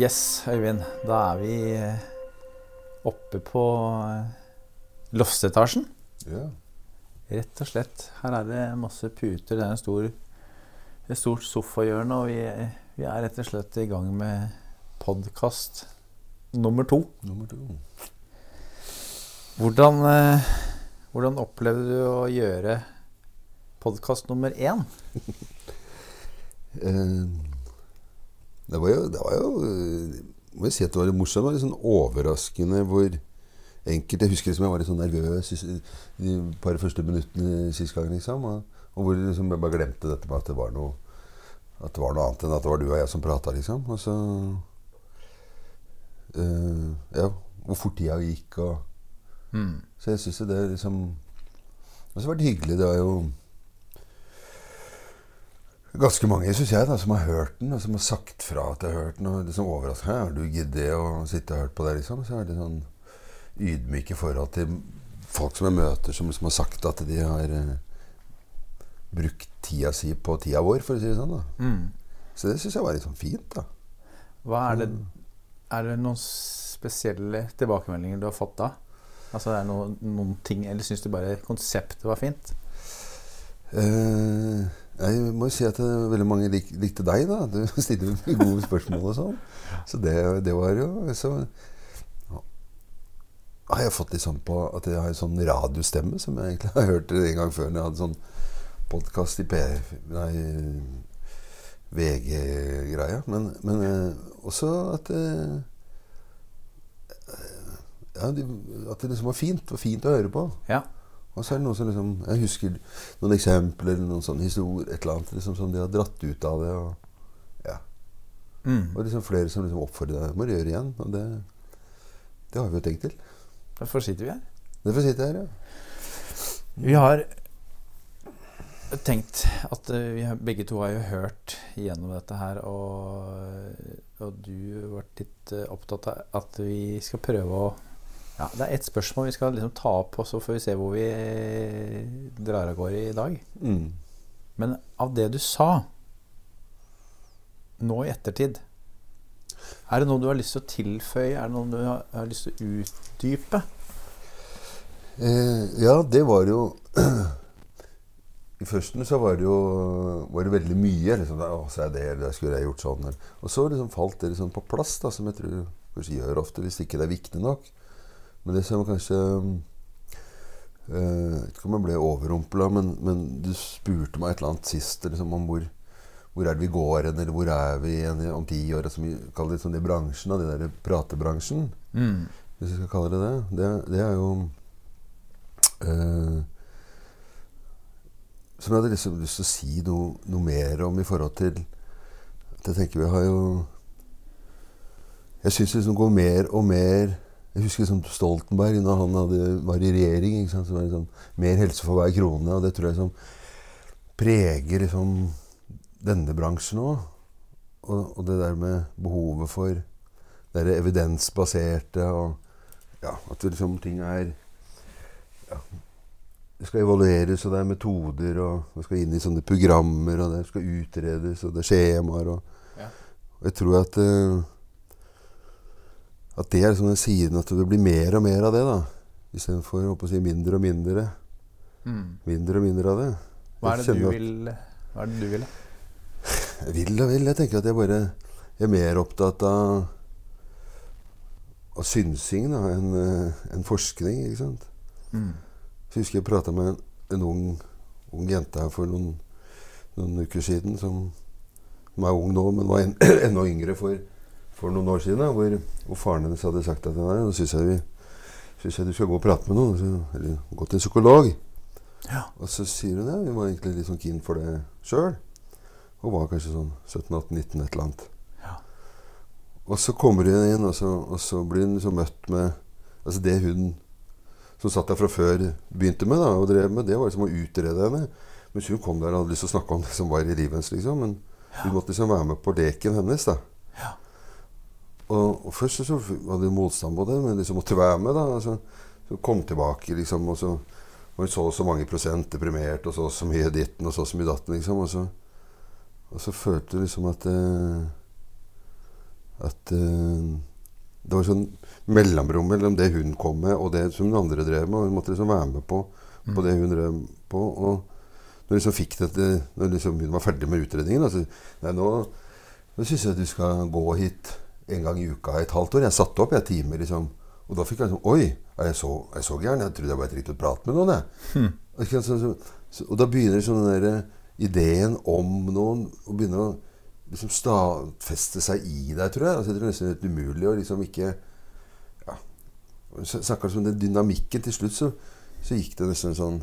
Yes, Øyvind. Da er vi eh, oppe på eh, loftetasjen. Ja. Rett og slett. Her er det masse puter. Det er en stor, et stort sofahjørne, og vi, vi er rett og slett i gang med podkast nummer to. Nummer to. Hvordan, eh, hvordan opplevde du å gjøre podkast nummer én? Eh, det var jo, det var jo Må jeg si at det var morsomt. Det var litt sånn overraskende hvor enkelt Jeg husker liksom jeg var litt sånn nervøs de par første minuttene sist gang. Liksom, og, og hvor liksom jeg bare glemte dette med at det var noe At det var noe annet enn at det var du og jeg som prata, liksom. Og så øh, Ja, hvor fort tida gikk og Mm. Så jeg syns det liksom Og så var det hyggelig. Det var jo ganske mange, syns jeg, da, som har hørt den, og som har sagt fra at de har hørt den. Og liksom overrasket Hæ, har du giddet å sitte og hørt på det, liksom? Så er det sånn ydmyk i forhold til folk som jeg møter, som liksom har sagt at de har eh, brukt tida si på tida vår, for å si det sånn. da. Mm. Så det syns jeg var litt sånn fint, da. Hva er det Er det noen spesielle tilbakemeldinger du har fått da? Altså er det noen, noen ting Eller syns du bare konseptet var fint? Eh, må jo si at eh, veldig mange lik, likte deg, da. Du stiller gode spørsmål og sånn. Så det, det var jo så ja. Har jeg fått litt sånn på at jeg har en sånn radiostemme som jeg egentlig har hørt en gang før når jeg hadde sånn podkast i P... Nei VG-greia. Men, men eh, også at eh, ja, At det liksom var fint. var fint å høre på. Ja. Og så er det noen som liksom Jeg husker noen eksempler, noen sånne historier, et eller annet liksom, som de har dratt ut av det. Og, ja. Mm. og liksom flere som liksom oppfordrer deg må du gjøre igjen. Og det, det har vi jo tenkt til. Derfor sitter vi her. Derfor sitter jeg her, ja. Vi har tenkt at eh, vi begge to har jo hørt gjennom dette her, og, og du har vært litt eh, opptatt av at vi skal prøve å ja, Det er ett spørsmål vi skal liksom ta opp, og så får vi se hvor vi drar av gårde i dag. Mm. Men av det du sa nå i ettertid Er det noe du har lyst til å tilføye? Er det noe du har, har lyst til å utdype? Eh, ja, det var jo I førsten så var det jo var det veldig mye. Liksom, å, så er det, det skulle jeg gjort sånn. Og så liksom falt det liksom på plass, da, som jeg tror kanskje gjør ofte, hvis ikke det er viktig nok. Men det som kanskje eh, Jeg vet ikke om jeg ble overrumpla, men, men, du spurte meg et eller annet sist liksom, om hvor, hvor er det vi går hen, eller hvor er vi igjen om ti år? Som vi kaller det sånn i bransjen, da, den der pratebransjen. Mm. Hvis vi skal kalle det det. Det, det er jo eh, Som jeg hadde liksom lyst til å si noe, noe mer om i forhold til at Jeg tenker vi har jo Jeg syns det liksom går mer og mer Jeg husker liksom Stoltenberg når han hadde, var i regjering. Så var det sånn, mer helse for hver krone. Og det tror jeg liksom preger liksom denne bransjen òg. Og, og det der med behovet for det der evidensbaserte og ja, at liksom ting er ja, Det skal evalueres, og det er metoder, og det skal inn i sånne programmer, og det skal utredes, og det er skjemaer. Og, Ja. og jeg tror at eh, at det er sånn den siden at det blir mer og mer av det, da. Istedenfor å si mindre og mindre. Mm. Mindre og mindre av det. Hva er det du vil Hva er det du vil? da? Vil og vil. Jeg tenker at jeg bare er mer opptatt av av synsing da, enn en forskning. ikke sant? Mm. Jeg husker jeg prata med en, en ung, ung jente her for noen, noen uker siden, som, som er ung nå, men var en, enda yngre for, for noen år siden. Da, hvor, hvor faren hennes hadde sagt at nei, nå syns jeg, jeg du skal gå og prate med noen. Eller gå til en psykolog. Ja. Og så sier hun ja, hun var egentlig litt sånn keen for det sjøl. Og var kanskje sånn 17-18-19 et eller annet. Ja. Og så kommer hun inn, og så, og så blir hun liksom møtt med Altså det hun som satt der fra før begynte med, da, og drev med, det var liksom å utrede henne. Mens hun kom der og hadde lyst til å snakke om det som var i livet hennes. liksom, Men hun måtte liksom være med på leken hennes. da. Ja. Og, og først så hadde hun motstand på det, men liksom måtte være med. da, altså, så Kom tilbake, liksom, og så var så og så mange prosent deprimert, og så og så mye ditten og så og så mye datten. liksom, og så, og så følte jeg liksom at uh, At eh, Det var sånn mellomrom mellom det hun kom med, og det som den andre drev med. Og hun måtte liksom være med på, på det hun drev på. Og når liksom fikk dette, når liksom hun var ferdig med utredningen altså, Nei, nå, nå syns jeg du skal gå hit en gang i uka et halvt år. Jeg satte opp jeg timer, liksom. Og da fikk jeg liksom Oi, er jeg så, er jeg så gæren? Jeg trodde jeg bare trengte å prate med noen, jeg. Hmm. Så, så, så, og da begynner sånn den der ideen om noen å begynne å liksom stadfeste seg i deg, tror jeg. Altså, det er nesten helt umulig å liksom ikke ja, Snakker om den dynamikken. Til slutt så, så gikk det nesten sånn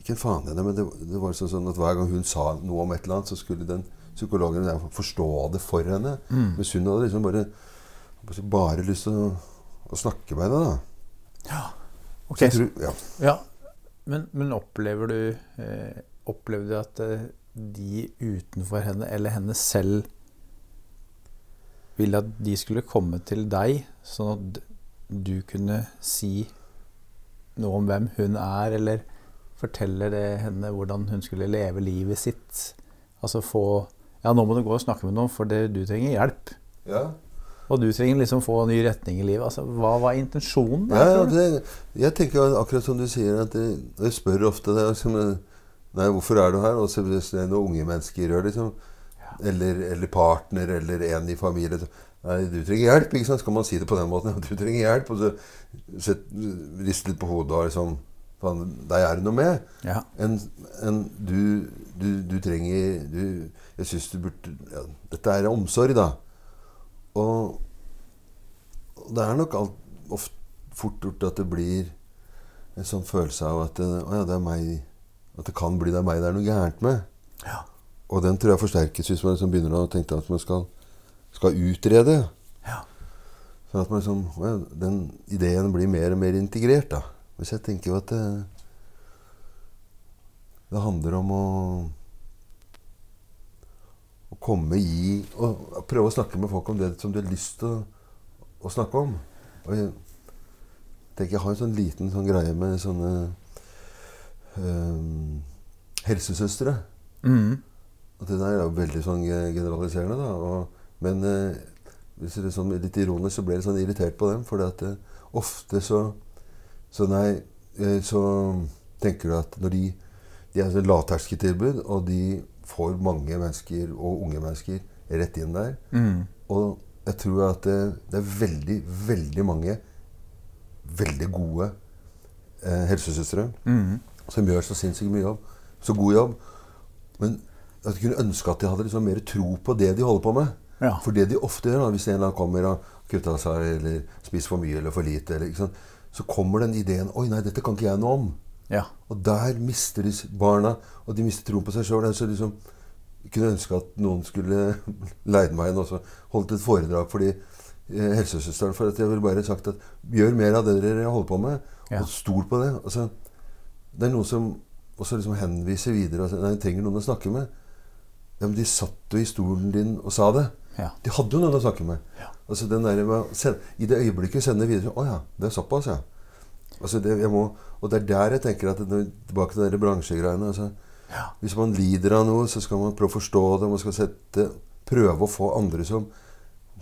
Ikke en faen det, men det, det var sånn, sånn at hver gang hun sa noe om et eller annet, så skulle den psykologen der forstå det for henne. Mens hun hadde liksom bare, bare lyst til å, å snakke med henne. da. Ja. Ok, tror, ja. Ja, men, men opplever du eh, Opplever du at eh, de utenfor henne, eller henne selv, ville at de skulle komme til deg, sånn at du kunne si noe om hvem hun er, eller fortelle det henne hvordan hun skulle leve livet sitt? Altså få Ja, nå må du gå og snakke med noen, for det, du trenger hjelp. ja. Og du trenger liksom få en ny retning i livet. Altså, hva var intensjonen? der, Ja, det, jeg tenker akkurat som du sier, at det, jeg spør ofte det. Liksom, nei, hvorfor er du her? Og så hvis det er noen unge mennesker gjør liksom, eller, eller partner, eller en i familien. Nei, du trenger hjelp. ikke sant? Skal man si det på den måten? Du trenger hjelp. Og så set, riste litt på hodet og liksom Faen, deg er det noe med. Ja. En, en, du, du, du trenger du, Jeg syns du burde ja, Dette er omsorg, da. Og, og det er nok alt, ofte, fort gjort at det blir en sånn følelse av at det, å ja, det er meg At det kan bli det er meg det er noe gærent med. Ja. Og den tror jeg forsterkes hvis man liksom begynner å tenke at man skal, skal utrede. Ja. Sånn at man liksom, den ideen blir mer og mer integrert. da. Hvis jeg tenker jo at det, det handler om å å komme i og Prøve å snakke med folk om det som du har lyst til å, å snakke om. Og jeg tenker jeg har en sånn liten sånn greie med sånne um, helsesøstre. Mm. Og det der er jo veldig sånn generaliserende, da. Og, men eh, hvis det er sånn litt ironisk, så ble jeg sånn irritert på dem. For at det ofte så Så nei, eh, så tenker du at når de De er et lavterskeltilbud, og de får mange mennesker, og unge mennesker, rett inn der. Mm. Og jeg tror at det, det er veldig, veldig mange veldig gode eh, helsesøstre Mm. som gjør så sinnssykt mye jobb. Så god jobb. Men at jeg kunne ønske at de hadde liksom mer tro på det de holder på med. Ja. For det de ofte gjør, da, hvis en eller annen kommer og kutta seg eller spiser for mye eller for lite, eller? Så kommer den ideen Oi, nei, dette kan ikke jeg noe om. Ja. Og der mister de barna, og de mister troen på seg sjøl. Så liksom, jeg kunne ønske at noen skulle leid meg inn og holdt et foredrag fordi eh, helsesøsteren For at jeg ville bare sagt at gjør mer av det dere holder på med, Ja. og stol på det. Altså, det er noen som også liksom henviser videre og sier nei, jeg trenger noen å snakke med. Ja, men de satt jo i stolen din og sa det. Ja. De hadde jo noen å snakke med. Ja. Altså den der sende, I det øyeblikket sende videre Å ja, det er såpass, ja. Altså det, jeg må, og det er der jeg tenker at når, Tilbake til de bransjegreiene. Altså, Ja. Hvis man lider av noe, så skal man prøve å forstå det. Man skal sette, prøve å få andre som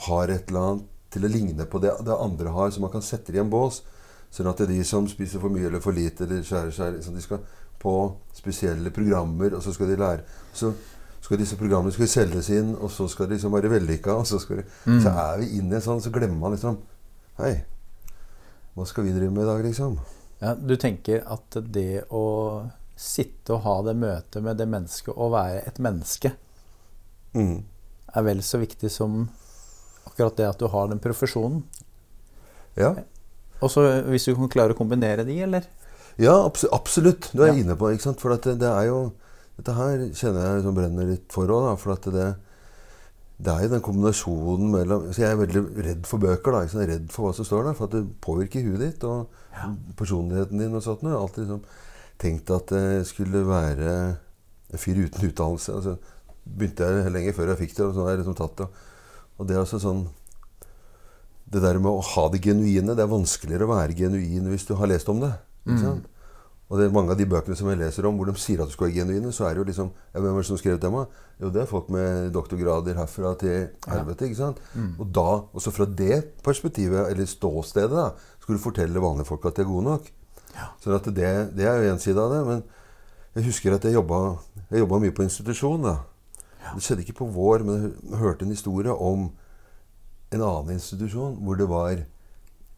har et eller annet, til å ligne på det, det andre har, så man kan sette det i en bås. Sånn at det er de som spiser for mye eller for lite, eller skjærer seg liksom, De skal på spesielle programmer, og så skal de lære Så skal disse programmene skal selges inn, og så skal de liksom være vellykka. Og så, skal de, Mm. så er vi inne i en sånn, så glemmer man liksom Hei, hva skal vi drive med i dag, liksom? Ja, du tenker at det å sitte og ha det møtet med det mennesket, og være et menneske, Mm. er vel så viktig som akkurat det at du har den profesjonen. Ja. Og så hvis du kan klare å kombinere de, eller? Ja, absolutt. Du er Ja. inne på ikke sant? For at det, det er jo Dette her kjenner jeg liksom brenner litt for òg. For at det, det er jo den kombinasjonen mellom Så jeg er veldig redd for bøker. da, ikke sant? Redd for hva som står der. For at det påvirker huet ditt og Ja. personligheten din og sånt. Jeg har alltid liksom tenkt at det skulle være en fyr uten utdannelse. Altså, begynte jeg lenge før jeg fikk det, og så har jeg liksom tatt det. Og det er altså sånn Det der med å ha det genuine Det er vanskeligere å være genuin hvis du har lest om det. Ikke Mm. Og det er mange av de bøkene som jeg leser om, hvor de sier at du skal være genuine, så er det jo liksom ja, Hvem er det som skrev dem? Jo, det er folk med doktorgrader herfra til helvete. ikke sant? Og da, også fra det perspektivet, eller ståstedet, da, skulle du fortelle vanlige folk at de er gode nok. Så at det, det er jo én side av det. Men jeg husker at jeg jobba, mye på institusjon. da. Det skjedde ikke på vår, men jeg hørte en historie om en annen institusjon hvor det var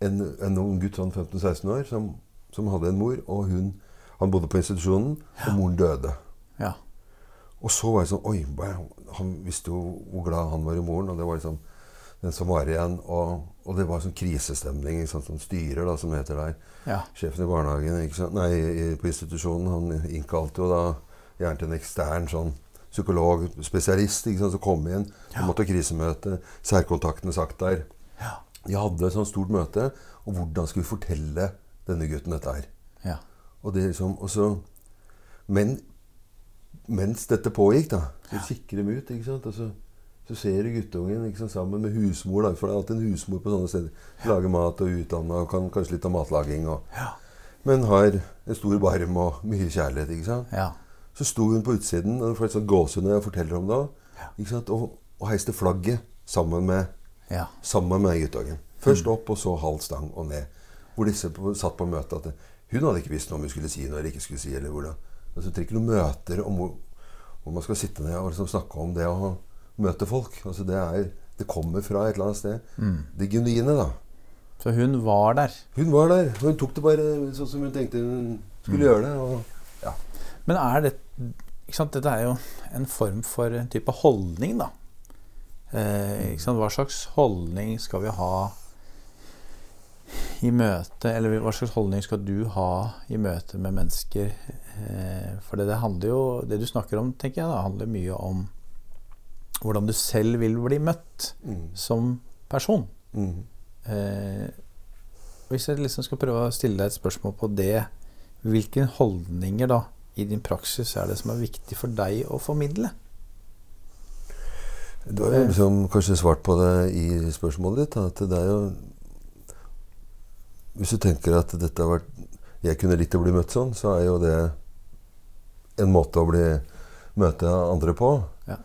en, en ung gutt sånn 15-16 år som, som hadde en mor, og hun, han bodde på institusjonen, og moren døde. Ja. Og så var jeg sånn Oi, han visste jo hvor glad han var i moren, og det var liksom den som var igjen. Og, og det var sånn krisestemning sånn som styrer, da, som heter der. Ja. Sjefen i barnehagen? Nei, på institusjonen, han innkalte jo da gjerne til en ekstern sånn psykolog, spesialist, ikke sant, som kom inn Ja. måtte ha krisemøte. Særkontaktene sagt der. Ja. De hadde et sånt stort møte, og hvordan skulle vi fortelle denne gutten dette her? Ja. Og det liksom, og så, men mens dette pågikk, da, så kikker de ut. ikke sant? Og så, så ser du guttungen sant, sammen med husmor. da, For det er alltid en husmor på sånne steder. Lager mat og utdanna og kan kanskje litt av matlaging. Og, Ja. Men har en stor barm og mye kjærlighet. ikke sant? Ja. Så sto hun på utsiden og får et sånt gåsehud når jeg forteller om det ikke sant? Og, og heiste flagget sammen med, Ja. sammen med guttungen. Først opp, og så halv stang og ned. Hvor disse på, satt på møte at hun hadde ikke visst noe om hun skulle si noe eller ikke skulle si. eller hvordan. Altså, det er ikke noen møter om hvor, hvor man skal sitte ned og liksom snakke om det å møte folk. Altså, det, er, det kommer fra et eller annet sted. Det genuine, da. Så hun var der. Hun var der. Hun tok det bare sånn som hun tenkte hun skulle gjøre det. og ja. Men er det? Dette er jo en form for en type holdning, da. Eh? Hva slags holdning skal vi ha i møte Eller hva slags holdning skal du ha i møte med mennesker? Eh, for det, det handler jo Det du snakker om, tenker jeg, da, handler mye om hvordan du selv vil bli møtt Mm. som person. Mm. Eh, hvis jeg liksom skal prøve å stille deg et spørsmål på det, hvilke holdninger da i din praksis er det som er viktig for deg å formidle? Du har jo liksom kanskje svart på det i spørsmålet ditt. At det er jo Hvis du tenker at dette har vært Jeg kunne likt å bli møtt sånn, så er jo det en måte å bli møte andre på. Ja.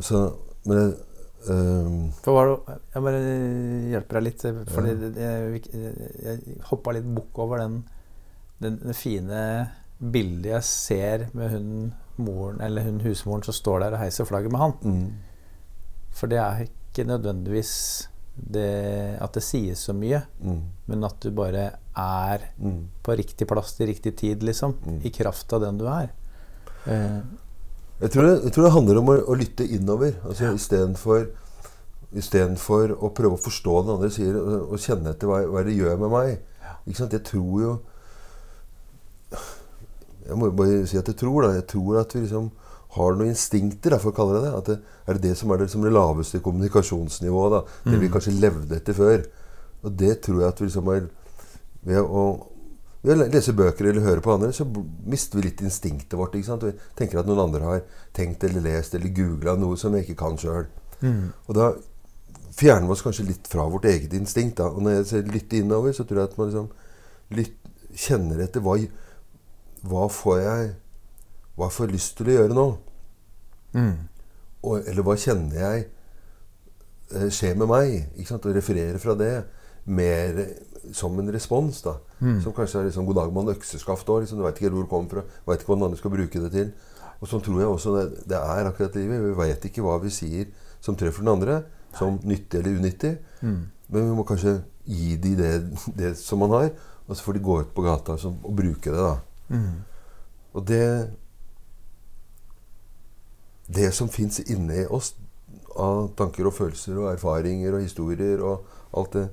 Så Men For hva er det, Jeg bare hjelper deg litt. Fordi ja. jeg, jeg hoppa litt bukk over den, den, den, fine bildet jeg ser med hun moren, eller hun husmoren som står der og heiser flagget med han. mm, For det er ikke nødvendigvis det, at det sies så mye, mm, men at du bare er mm. på riktig plass til riktig tid, liksom. Mm. I kraft av den du er. Eh, Jeg tror, det, jeg tror det handler om å, å lytte innover. Altså Ja. Istedenfor Istedenfor å prøve å forstå den andre sier, og, og kjenne etter hva, hva det gjør med meg. Ikke sant? Jeg tror jo Jeg må bare si at jeg tror. da Jeg tror at vi liksom har noen instinkter, da, for å kalle det det. At det er det som er det, liksom det laveste kommunikasjonsnivået. da Det vi kanskje levde etter før. Og det tror jeg at vi liksom er Ved å ved å lese bøker eller høre på andre, så mister vi litt instinktet vårt. ikke sant? Vi tenker at noen andre har tenkt eller lest eller googla noe som vi ikke kan sjøl. Og da fjerner vi oss kanskje litt fra vårt eget instinkt. da. Og når jeg ser litt innover, så tror jeg at man liksom litt kjenner etter hva, hva får jeg Hva får jeg lyst til å gjøre nå? mm. Og, eller hva kjenner jeg eh, skjer med meg? Ikke sant? Og referere fra det mer som en respons. da. Som kanskje er liksom 'god dag, mann', økseskaft òg. Liksom. Du veit ikke hvor det kommer fra. Veit ikke hva den andre skal bruke det til. Og sånn tror jeg også det, det er akkurat livet. Vi veit ikke hva vi sier som treffer den andre, som nyttig eller unyttig. Men vi må kanskje gi de det, det som man har, og så får de gå ut på gata så, og bruke det. da. Og det Det som fins inni oss av tanker og følelser og erfaringer og historier og alt det,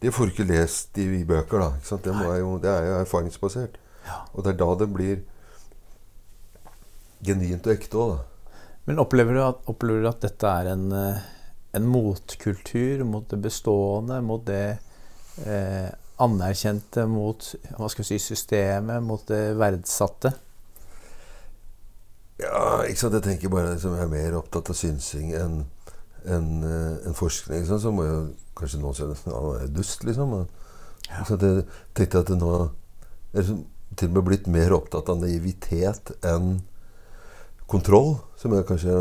det får du ikke lest i, i bøker. da? Det, jo, det er jo erfaringsbasert. Og det er da det blir genuint og ekte òg, da. Men opplever du, at, opplever du at dette er en, eh, en motkultur mot det bestående, mot det eh, anerkjente, mot hva skal vi si, systemet, mot det verdsatte? Ja, ikke sant? Jeg tenker bare liksom, jeg er mer opptatt av synsing enn enn, en forskning. Så må jo kanskje noen si at han er dust, liksom. Ja. Så? Jeg tenkte at det nå er til og med blitt mer opptatt av naivitet enn kontroll. Som er kanskje,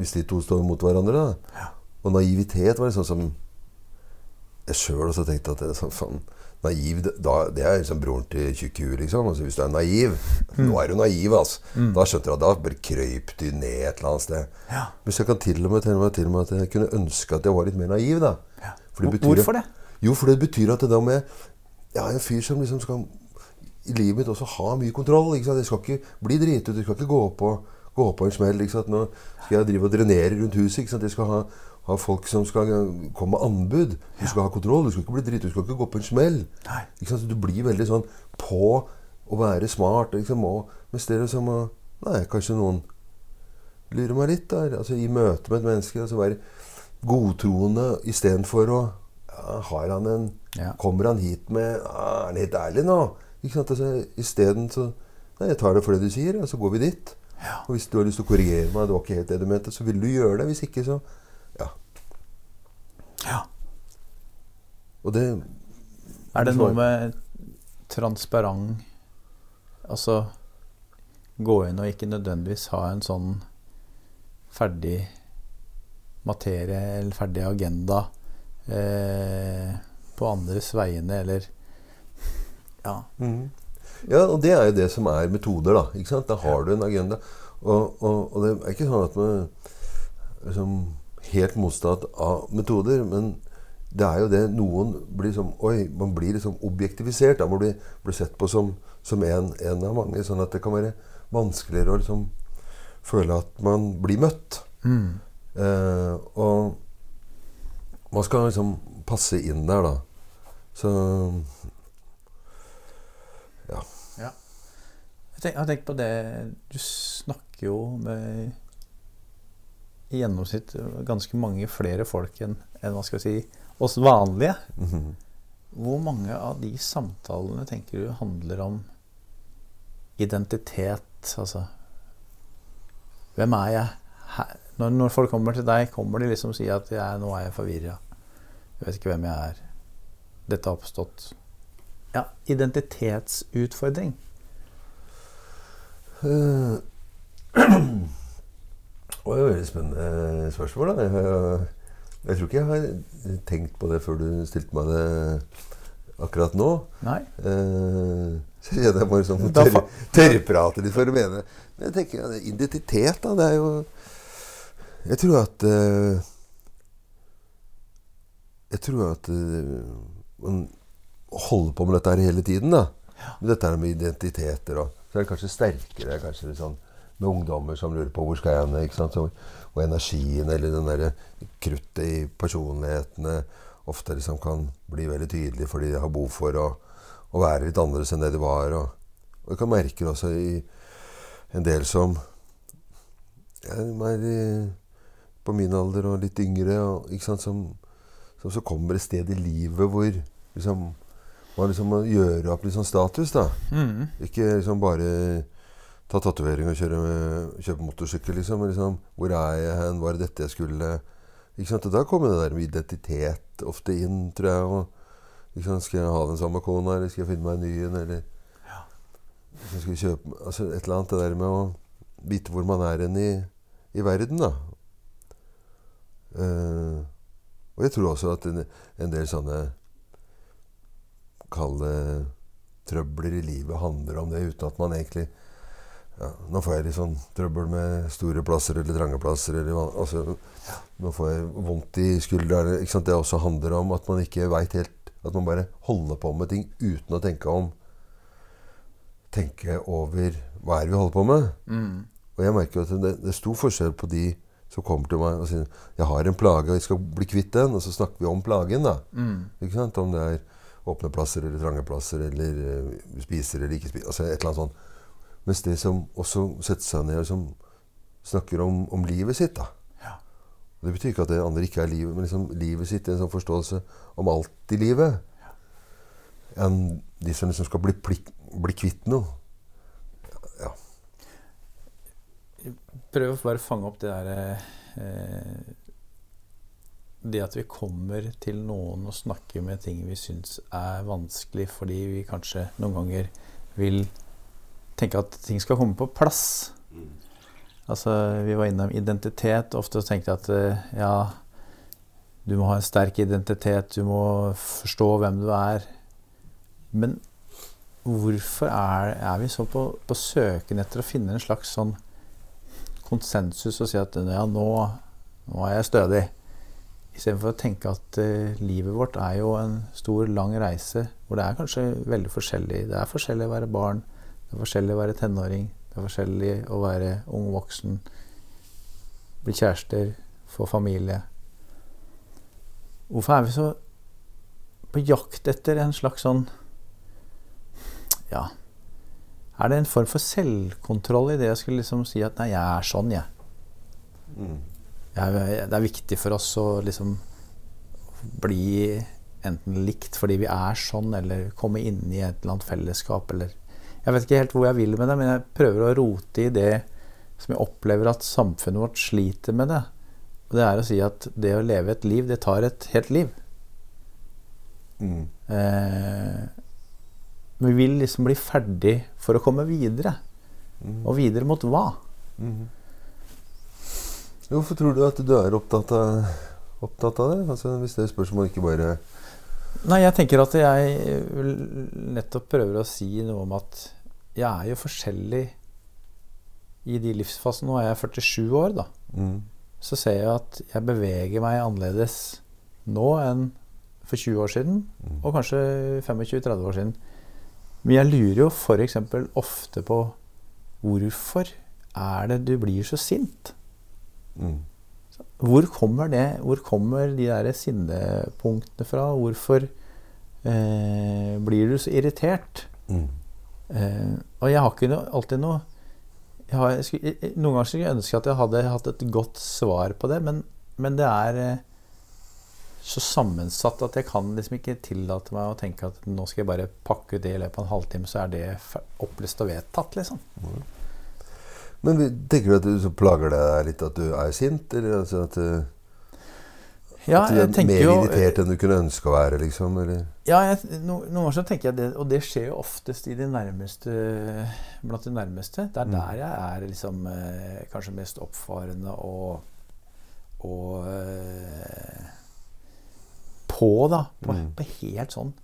Hvis de to står mot hverandre. da. Ja. Og naivitet var liksom som Jeg sjøl også tenkte at det er sånn, faen, naiv da, Det er liksom broren til tjukk hue, liksom. Altså, hvis du er naiv Nå er du naiv, altså. Da skjønte du at da bare krøyp du ned et eller annet sted. Ja. Men så jeg kan til og med, til og med, til og med at jeg kunne ønske at jeg var litt mer naiv. da. Ja. For det betyr- Hvorfor det? Jo, for det betyr at det da med Jeg er en fyr som liksom skal i livet mitt også ha mye kontroll. ikke sant? Jeg skal ikke bli dritet. Jeg skal ikke gå på, gå på en smell. ikke sant? Nå skal jeg drive og drenere rundt huset. ikke sant? Jeg skal ha, ha folk som skal komme med anbud. Du skal ha kontroll. Du skal ikke bli dritt, Du skal ikke gå på en smell. Du blir veldig sånn på å være smart. Liksom, og, mens det liksom Nei, kanskje noen lurer meg litt der. Altså I møte med et menneske. altså Være godtroende istedenfor å ja, Har han en Ja. Kommer han hit med Er han helt ærlig nå? Ikke sant? Altså, Isteden så Nei, jeg tar det for det du sier, og så går vi dit. Ja. Og hvis du har lyst til å korrigere meg, det var ikke helt det du mente, så vil du gjøre det. Hvis ikke, så Ja. Og det Er det noe med transparent Altså gå inn og ikke nødvendigvis ha en sånn ferdig materie eller ferdig agenda eh, på andres vegne, eller Ja. Mm. Ja, og det er jo det som er metoder, da. Da har du en agenda. Og, og, og det er ikke sånn at man liksom helt motstatt av metoder, men det er jo det noen blir som Oi, man blir liksom objektivisert. Da må blir, bli sett på som, som en, en av mange. Sånn at det kan være vanskeligere å liksom føle at man blir møtt. Mm. Eh, og man skal liksom passe inn der, da. Så Jeg, tenk, jeg har tenkt på det Du snakker jo med i gjennomsnitt ganske mange flere folk enn en, hva skal vi si, oss vanlige. mhm. Hvor mange av de samtalene tenker du handler om identitet? Altså Hvem er jeg? Når, når folk kommer til deg, kommer de liksom og sier at jeg, 'nå er jeg forvirra'. Jeg vet ikke hvem jeg er. Dette har oppstått. Ja, identitetsutfordring. Eh, Det var veldig spennende spørsmål. Da. Jeg, tror ikke jeg har tenkt på det før du stilte meg det akkurat nå. Nei? Eh, Så kjenner jeg bare sånn tørr, fa- litt for å mene. Men jeg tenker ja, identitet, da. Det er jo Jeg tror at eh, Jeg tror at eh, man holder på med dette her hele tiden, da. Ja. dette her med identiteter og Så er det kanskje sterkere kanskje litt sånn med ungdommer som lurer på hvor skal jeg hen. ikke sant? Og energien eller den derre kruttet i personlighetene ofte liksom kan bli veldig tydelig fordi de har behov for å, å være litt annerledes enn det de var. Og, og jeg kan merke det også i en del som er i, på min alder og litt yngre, og, sant, som, som så kommer et sted i livet hvor liksom, man liksom må gjøre opp litt sånn status. da. Mm. Ikke liksom bare ta tatovering og kjøre, kjøpe motorsykkel, liksom. Liksom, hvor er jeg hen? Var det dette jeg skulle Ikke sant? Og da kommer det der med identitet ofte inn, tror jeg. Og, sant? Skal jeg ha den samme kona, eller skal jeg finne meg en ny en? Eller liksom, skal jeg kjøpe altså, Et eller annet det der med å vite hvor man er hen i, i verden, da. Uh, og jeg tror også at en, en del sånne kalde trøbler i livet handler om det, uten at man egentlig ja, Nå får jeg litt sånn trøbbel med store plasser eller trange plasser. Eller, altså, Nå får jeg vondt i skuldrene. Det også handler om at man ikke veit helt At man bare holder på med ting uten å tenke om Tenke over hva er det vi holder på med. Mm. Og jeg merker at det, det er stor forskjell på de som kommer til meg og sier 'Jeg har en plage, og jeg skal bli kvitt den.' Og så snakker vi om plagen, da. Mm. Ikke sant? Om det er åpne plasser eller trange plasser, eller eh, spiser eller ikke spiser. Altså et eller annet sånt. Mens det som også setter seg ned og som snakker om, om livet sitt, da. Ja. Det betyr ikke at det andre ikke er livet, men liksom livet sitt i en sånn forståelse om alt i livet. Enn de som liksom skal bli, plik, bli kvitt noe. Ja. Prøv å bare fange opp det derre eh, Det at vi kommer til noen og snakker med ting vi syns er vanskelig fordi vi kanskje noen ganger vil tenke at ting skal komme på plass. Altså, vi var innom identitet. Ofte tenkte jeg at eh, ja, du må ha en sterk identitet, du må forstå hvem du er. Men hvorfor er, er vi så på, på, søken etter å finne en slags sånn konsensus og si at ja, nå, nå er jeg stødig? Istedenfor å tenke at uh, livet vårt er jo en stor, lang reise hvor det er kanskje veldig forskjellig. Det er forskjellig å være barn, det er forskjellig å være tenåring, det er forskjellig å være ung voksen, bli kjærester, få familie. Hvorfor er vi så på jakt etter en slags sånn Ja, er det en form for selvkontroll i det jeg skulle liksom si at nei, jeg er sånn, jeg. Mm. jeg. Det er viktig for oss å liksom bli enten likt fordi vi er sånn, eller komme inn i et eller annet fellesskap, eller Jeg vet ikke helt hvor jeg vil med det, men jeg prøver å rote i det som jeg opplever at samfunnet vårt sliter med det. Og det er å si at det å leve et liv, det tar et helt liv. Mm. Eh, vi vil liksom bli ferdig for å komme videre. Mm. Og videre mot hva? Mm. Hvorfor tror du at du er opptatt av, opptatt av det? Altså, hvis det spørsmålet ikke bare Nei, jeg tenker at jeg nettopp prøver å si noe om at jeg er jo forskjellig i de livsfasene. Nå er jeg 47 år, da. Mm. Så ser jeg at jeg beveger meg annerledes nå enn for 20 år siden. Mm. Og kanskje 25-30 år siden. Men jeg lurer jo f.eks. ofte på hvorfor er det du blir så sint? Mm. Hvor kommer det? Hvor kommer de der sinnepunktene fra? Hvorfor eh, blir du så irritert? Mm. Eh, og jeg har ikke noe, alltid noe har, skulle, Noen ganger skulle jeg ønske at jeg hadde hatt et godt svar på det, men, men det er eh, så sammensatt at jeg kan liksom ikke tillate meg å tenke at nå skal jeg bare pakke det i løpet av en halvtime, så er det opplest og vedtatt, liksom. Mm. Men tenker du at du plager deg litt at du er sint, eller altså at, ja, at du er mer jo, irritert enn du kunne ønske å være, liksom? Eller? Ja, jeg, no, noen ganger så tenker jeg det, og det skjer jo oftest i de nærmeste, blant de nærmeste. Det er mm. der jeg er liksom eh, kanskje mest oppfarende og, og eh, på, da. På, mm. på helt sånn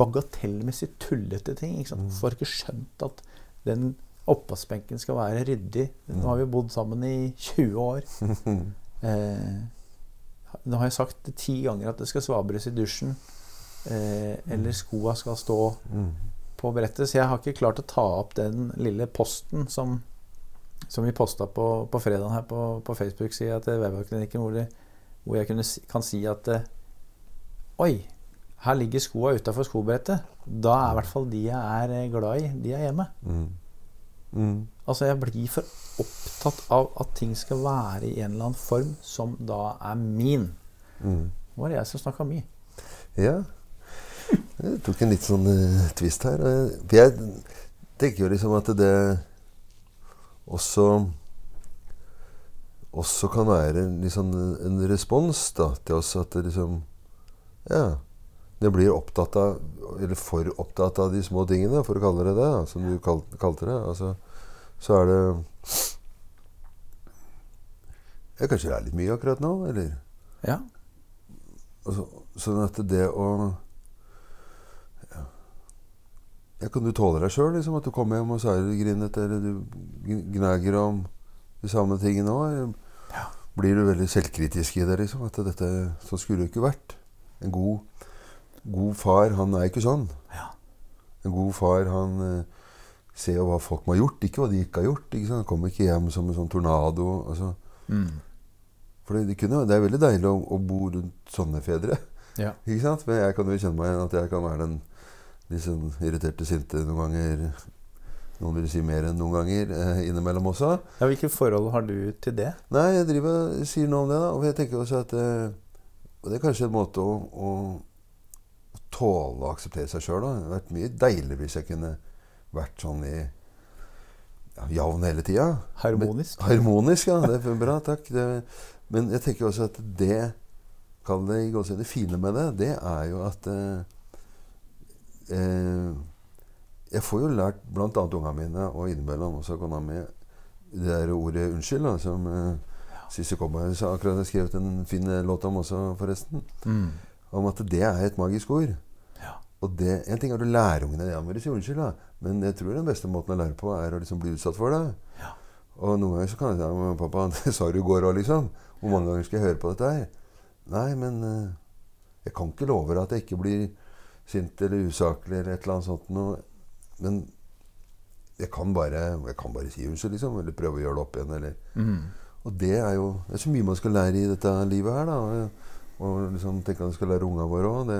bagatellmessig tullete ting. Ikke sant? Mm. Får ikke skjønt at den oppvaskbenken skal være ryddig. Nå har vi bodd sammen i 20 år. eh, nå har jeg sagt det ti ganger at det skal svabres i dusjen. Eh, eller skoa skal stå mm. på brettet. Så jeg har ikke klart å ta opp den lille posten som, som vi posta på, på fredag her på, på Facebook-sida til Vevaklinikken, hvor, hvor jeg kunne, kan si at eh, Oi, her ligger skoa utafor skobrettet. Da er i hvert fall de jeg er eh, glad i, de er hjemme. Mm. Mm. Altså, jeg blir for opptatt av at ting skal være i en eller annen form som da er min. Mm. Nå var det jeg som snakka mye. Ja. Jeg tok en litt sånn uh, twist her. For jeg tenker jo liksom at det også også kan være liksom en respons da, til oss at det liksom ja. Det blir opptatt av Eller for opptatt av de små tingene, for å kalle det det. Som du kalte det. Altså, så er det ja, Kanskje det er litt mye akkurat nå, eller? Ja. Så, sånn at det å ja. kan du tåle deg sjøl? Liksom, at du kommer hjem og så er du grinete, eller du gnager om de samme tingene òg? Ja. Blir du veldig selvkritisk i det? liksom, At dette, sånn skulle det ikke vært? En god, god, far, han er ikke sånn. Ja. En god far, han jo hva folk må ha gjort, ikke hva de ikke har gjort. Ikke sant? kommer ikke hjem som en sånn tornado. Altså. Mm. For det, kunne, det, er veldig deilig å, å bo rundt sånne fedre. Ja. Ikke sant? Men jeg kan jo kjenne meg igjen at jeg kan være den litt sånn irriterte, sinte noen ganger. Noen vil si mer enn noen ganger eh, innimellom også. Ja, Hvilke forhold har du til det? Nei, Jeg driver sier noe om det. da Og jeg tenker også at eh, og det er kanskje en måte å, å, tåle å akseptere seg sjøl. Det hadde vært mye deiligere hvis jeg kunne vært sånn i ja, javn hele tida. Harmonisk. Men, harmonisk, ja. Det er bra, takk. Det, men jeg tenker også at det Kall det i det fine med det, det er jo at eh, eh, jeg får jo lært bl.a. ungene mine, og innimellom også kona mi, det der ordet 'unnskyld', da, som eh, Sissy Cowboy akkurat har skrevet en fin låt om også, forresten. Mm. Om at det er et magisk ord. Og det, En ting er å lære ungene ja, må si unnskyld, da. men jeg tror den beste måten å lære på, er å liksom bli utsatt for det. Ja. Og noen ganger så kan jeg si ja, 'Pappa, det sa du i går òg', liksom. Hvor mange ganger skal jeg høre på dette her? Nei, men uh, jeg kan ikke love deg at jeg ikke blir sint eller usaklig eller et eller annet sånt noe. Men jeg kan bare, jeg kan bare si unnskyld, liksom. Eller prøve å gjøre det opp igjen. Eller. Mm. Og det er jo det er så mye man skal lære i dette livet her. da, Og, og liksom tenke at man skal lære ungene våre òg.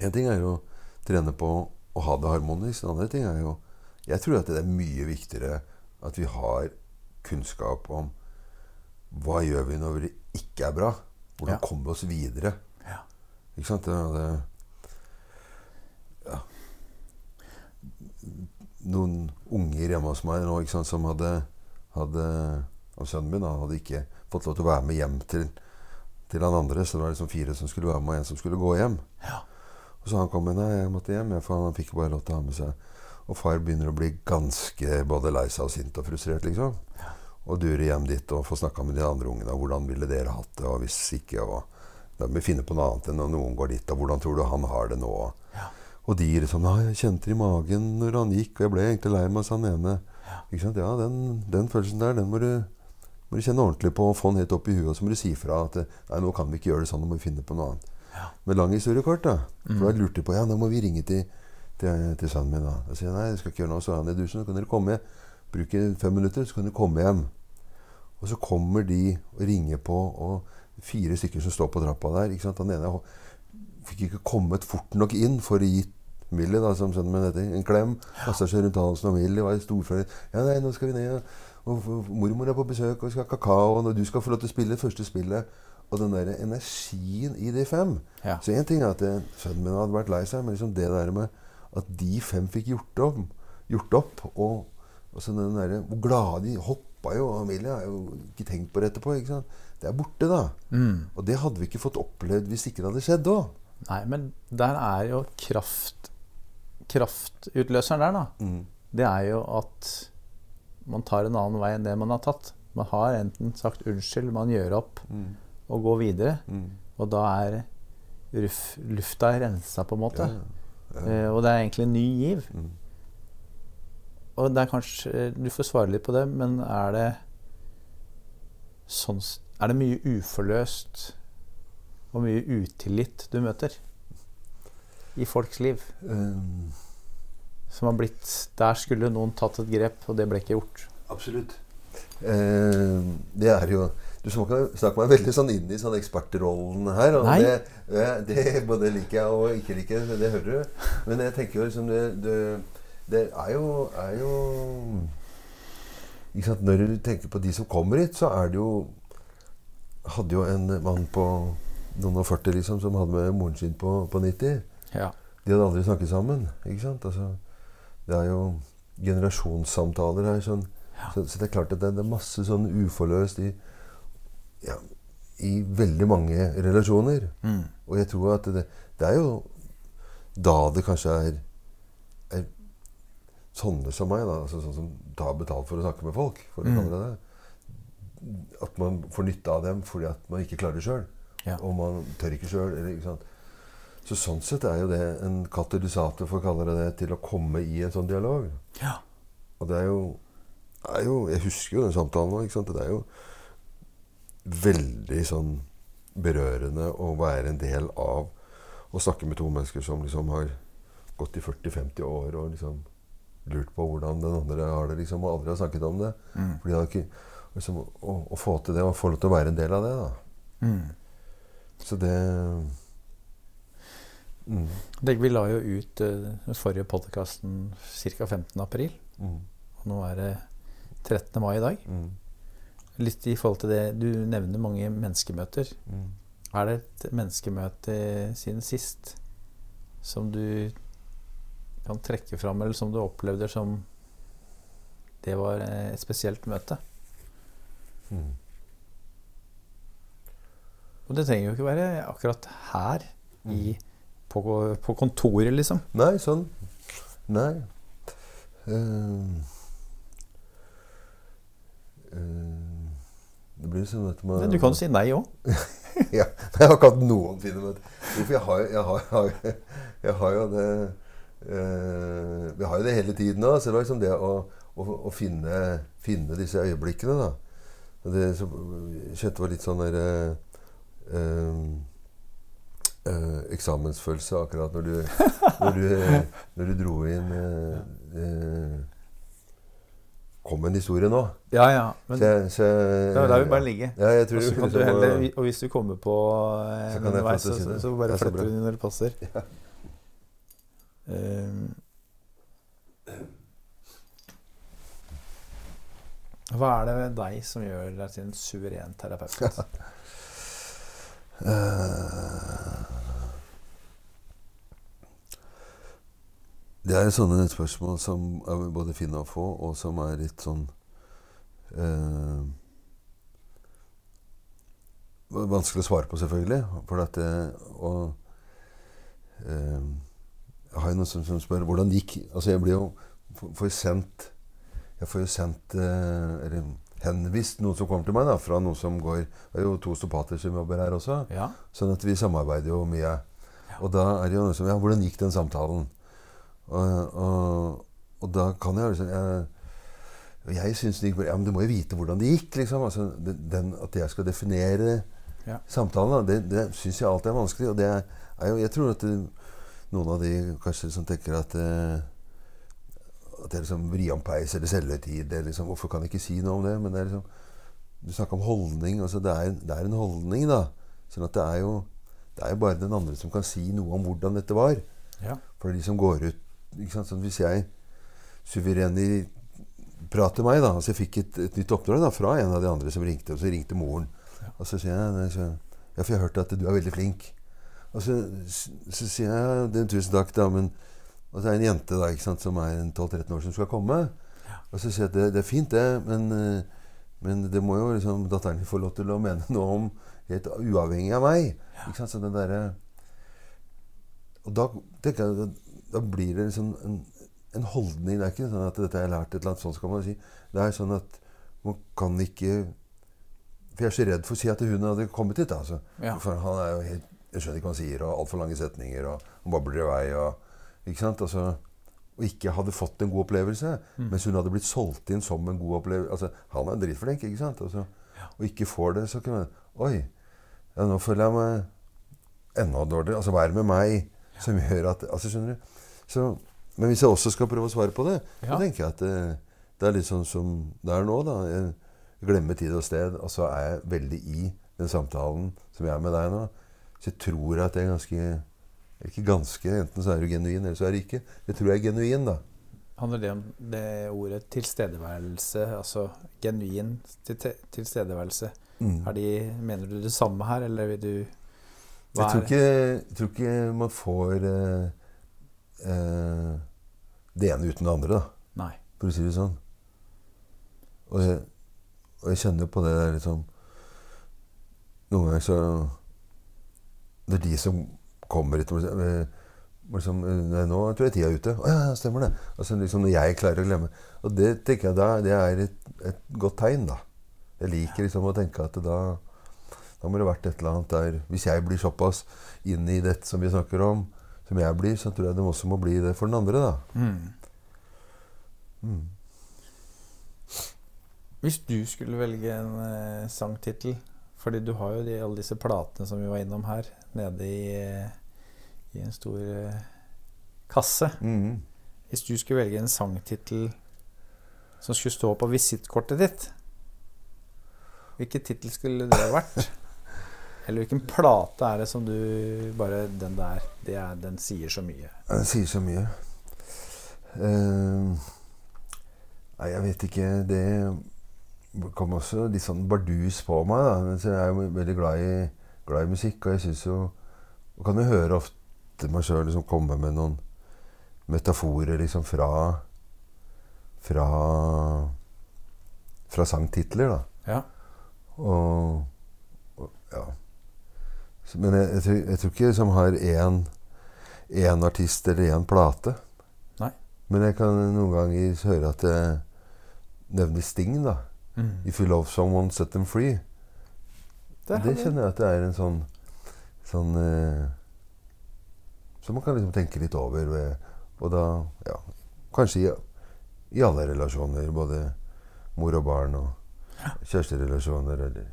En ting er jo å trene på å ha det harmonisk. En annen ting er jo Jeg tror at det er mye viktigere at vi har kunnskap om hva gjør vi når det ikke er bra? Hvordan Ja. kommer vi oss videre? Ja. Ikke sant? Det, det, ja. Noen unger hjemme hos meg nå sant, som hadde, hadde og Sønnen min da, hadde ikke fått lov til å være med hjem til, til han andre. Så det var liksom fire som skulle være med, og en som skulle gå hjem. Ja. Og så han kom med, nei, jeg måtte hjem, for han fikk bare lov til å ha med seg. Og far begynner å bli ganske både lei seg og sint og frustrert, liksom. Og durer hjem dit og får snakka med de andre ungene. Hvordan ville dere hatt det, og hvis ikke, og Da må vi finne på noe annet enn når noen går dit, og hvordan tror du han har det nå? Ja. Og de liksom Nei, jeg kjente det i magen når han gikk, og jeg ble egentlig lei meg, sa han ene. Ikke sant? Ja, den, den følelsen der, den må du, må du kjenne ordentlig på og få den helt opp i huet. Og så må du si fra at nei, nå kan vi ikke gjøre det sånn, nå må vi finne på noe annet. Med lang historiekort, da. For da lurte de på ja, nå må vi ringe til, til, til sønnen min. da. Da sier jeg nei, jeg skal ikke gjøre noe. Så han i dusjen, så kan dere komme. Bruke fem minutter, så kan dere komme hjem. Og så kommer de og ringer på, og fire stykker som står på trappa der. ikke sant? Han ene fikk ikke kommet fort nok inn for å gi Millie, da, som sønnen min heter, en klem. Kasta seg rundt halsen, og Millie var storfornøyd. Ja, nei, nå skal vi ned, og, mormor er på besøk, og vi skal ha kakao, og du skal få lov til å spille første spillet. Og den der energien i de fem. Ja. Så én ting er at eh, sønnen min hadde vært lei seg, men liksom det der med at de fem fikk gjort, opp, gjort opp og, og så den der, Hvor glade de hoppa jo. Amelia har jo ikke tenkt på det etterpå. ikke sant? Det er borte, da. Mm. Og det hadde vi ikke fått opplevd hvis ikke det hadde skjedd òg. Nei, men der er jo kraft Kraftutløseren der, da. Det er jo at man tar en annen vei enn det man har tatt. Man har enten sagt unnskyld, man gjør opp og gå videre. Og da er ruf, lufta rensa, på en måte. Eh, og det er egentlig en ny giv. Mm. Og det er kanskje Du får svare litt på det, men er det sånn Er det mye uforløst og mye utillit du møter i folks liv? Um, Som har blitt Der skulle noen tatt et grep, og det ble ikke gjort. absolutt. Eh, det er jo Du snakker, meg veldig sånn inn i sånn ekspertrollen her. Og det, eh, det både liker jeg og ikke liker. Det hører du. Men jeg tenker jo liksom det, det, det er jo, er jo? Når du tenker på de som kommer hit, så er det jo Hadde jo en mann på noen og 40 liksom, som hadde med moren sin på, på 90. Ja. De hadde aldri snakket sammen. ikke sant? Altså, det er jo generasjonssamtaler her. Sånn. Så, så det er klart at det, det er masse sånn uforløst i, ja, i veldig mange relasjoner. Mm. Og jeg tror at det, det er jo da det kanskje er, er sånne som meg, da, altså sånn som tar betalt for å snakke med folk, for Mm. At man får nytte av dem fordi at man ikke klarer det sjøl. Ja. Og man tør ikke sjøl. Så sånn sett er jo det en katalysator, for å kalle det det, til å komme i en sånn dialog. ja. Og det er jo, er jo Jeg husker jo den samtalen nå. ikke sant? Det er jo veldig sånn berørende å være en del av å snakke med to mennesker som liksom har gått i 40-50 år og liksom lurt på hvordan den andre har det, liksom, og aldri har snakket om det. Mm. Fordi det ikke liksom, å, å få til det, og få lov til å være en del av det, da. Mm. Så det mm, vi la jo ut uh, den forrige podkasten ca. 15. april. mm, Og nå er det 13. mai i dag. mm, Litt i forhold til det Du nevner mange menneskemøter. mm. Er det et menneskemøte siden sist som du kan trekke fram, eller som du opplevde som det var eh, et spesielt møte? Mm. Og det trenger jo ikke være akkurat her i, på, på kontoret, liksom. Nei, sånn Nei. Uh, eh, det blir sånn at man Men du kan jo si nei òg. ja, jeg har ikke hatt noen fine møter. Jeg har, jeg har, jeg har, jeg har jo det eh, Vi har jo det hele tiden òg. Så det var liksom det å, å, å finne, finne, disse øyeblikkene, da. Det som kjente var litt sånn der eh, eh, eksamensfølelse akkurat når du, når du, når du dro inn eh, eh, Kom en historie nå. Ja, ja. Men Så jeg- så da lar vi bare ligge. Ja, jeg tror Og kan du heller, og hvis du kommer på eh, Så kan jeg få underveis, så, så bare Ja, fletter du den når det passer. Ja. Eh, hva er det ved deg som gjør deg til en suveren terapeut? Eh, Det er sånne spørsmål som er både fine å få, og som er litt sånn eh, Vanskelig å svare på, selvfølgelig. For at det, og eh, Jeg har jo noen som, som spør hvordan gikk Altså, jeg blir jo får sendt Jeg får jo sendt eh, Eller henvist noen som kommer til meg, da, fra noen som går Det er jo to stopater som jobber her også. Ja. Sånn at vi samarbeider jo mye. Og da er det jo noe som Ja, hvordan gikk den samtalen? Og, og, og da kan jeg liksom Jeg, jeg syns det gikk bra. Ja, men du må jo vite hvordan det gikk, liksom. Altså, den, at jeg skal definere Ja. samtalen, det, det syns jeg alltid er vanskelig. Og det er, jo Jeg tror at det, noen av de kanskje som tenker at eh, at det er liksom vrient eller selvhøytid. Liksom, hvorfor kan jeg ikke si noe om det? Men det er liksom Du snakker om holdning. Altså det, er, det er en holdning, da. Sånn at det er jo det er jo bare den andre som kan si noe om hvordan dette var. Ja. For det er de som går ut? Sånn, Hvis jeg suvereni prater meg, da altså Jeg fikk et, et nytt oppdrag da, fra en av de andre som ringte. Og så ringte moren. Og så sier jeg Ja, for jeg har hørt at du er veldig flink. Og så, så sier jeg det, er tusen takk, da, men Og så er det en jente da, ikke sant, som er 12-13 år, som skal komme. Og så sier jeg at det, det er fint, det, men, men det må jo liksom datteren min få lov til å mene noe om helt uavhengig av meg. Ikke sant? Så den der, Og da tenker jeg da, blir det liksom en, en holdning. Det er ikke sånn at dette er lært et eller annet sånn skal man si. Det er sånn at man kan ikke For jeg er så redd for å si at hun hadde kommet hit. Altså. Ja. For han er jo helt Jeg skjønner ikke hva han sier, og altfor lange setninger, og han babler i vei. Og, ikke sant? Altså, og ikke hadde fått en god opplevelse. Mm. Mens hun hadde blitt solgt inn som en god opplevelse. Altså, han er dritflink, ikke sant? Altså, Og ikke får det, så kan man Oi, ja, nå føler jeg meg enda dårligere. Altså, hva er det med meg som gjør at Altså, skjønner du? Så, men hvis jeg også skal prøve å svare på det, Ja. så tenker jeg at det, det er litt sånn som det er nå. da. Jeg glemmer tid og sted, og så er jeg veldig i den samtalen som jeg er med deg nå. Så jeg tror at jeg er ganske Ikke ganske. Enten så er du genuin, eller så er du ikke. Jeg tror jeg er genuin, da. Handler det om det ordet tilstedeværelse, altså genuin til- tilstedeværelse? Mm. De, mener du det samme her, eller vil du hva Jeg tror ikke, jeg tror ikke man får eh, eh, det ene uten det andre, da. Nei. For å si det sånn. Og jeg, og jeg kjenner på det der liksom Noen ganger så Det er de som kommer hit og eh, liksom, eh, Nei, nå tror jeg tida er ute. Å ja, ja, stemmer det. Altså liksom Når jeg klarer å glemme. Og det tenker jeg da det er et, et godt tegn, da. Jeg liker liksom å tenke at da da må det ha vært et eller annet der Hvis jeg blir såpass inn i dette som vi snakker om, som jeg blir, så tror jeg de også må bli det for den andre, da. Mm. Mm. Hvis du skulle velge en eh, sangtittel Fordi du har jo de, alle disse platene som vi var innom her, nede i, i en stor eh, kasse. Mm. Hvis du skulle velge en sangtittel som skulle stå på visittkortet ditt, hvilken tittel skulle det vært? Eller hvilken plate er det som du bare Den der, det er, den sier så mye. Det sier så mye. Uh, nei, jeg vet ikke. Det kom også litt sånn bardus på meg. da. Men så er jo veldig glad i, glad i musikk, og jeg syns jo Og kan jo høre ofte meg sjøl liksom komme med noen metaforer liksom fra Fra Fra sangtitler, da. Ja. Og, og ja. Men jeg, jeg, tror, jeg tror ikke som har én artist eller én plate. Nei. Men jeg kan noen ganger høre at det nevner Sting, da. Mm. If you love someone, set them free. Det, det kjenner jeg at det er en sånn, sånn eh, Som man kan liksom tenke litt over. Ved, og da ja, Kanskje i, i alle relasjoner. Både mor og barn og kjæresterelasjoner. Eller.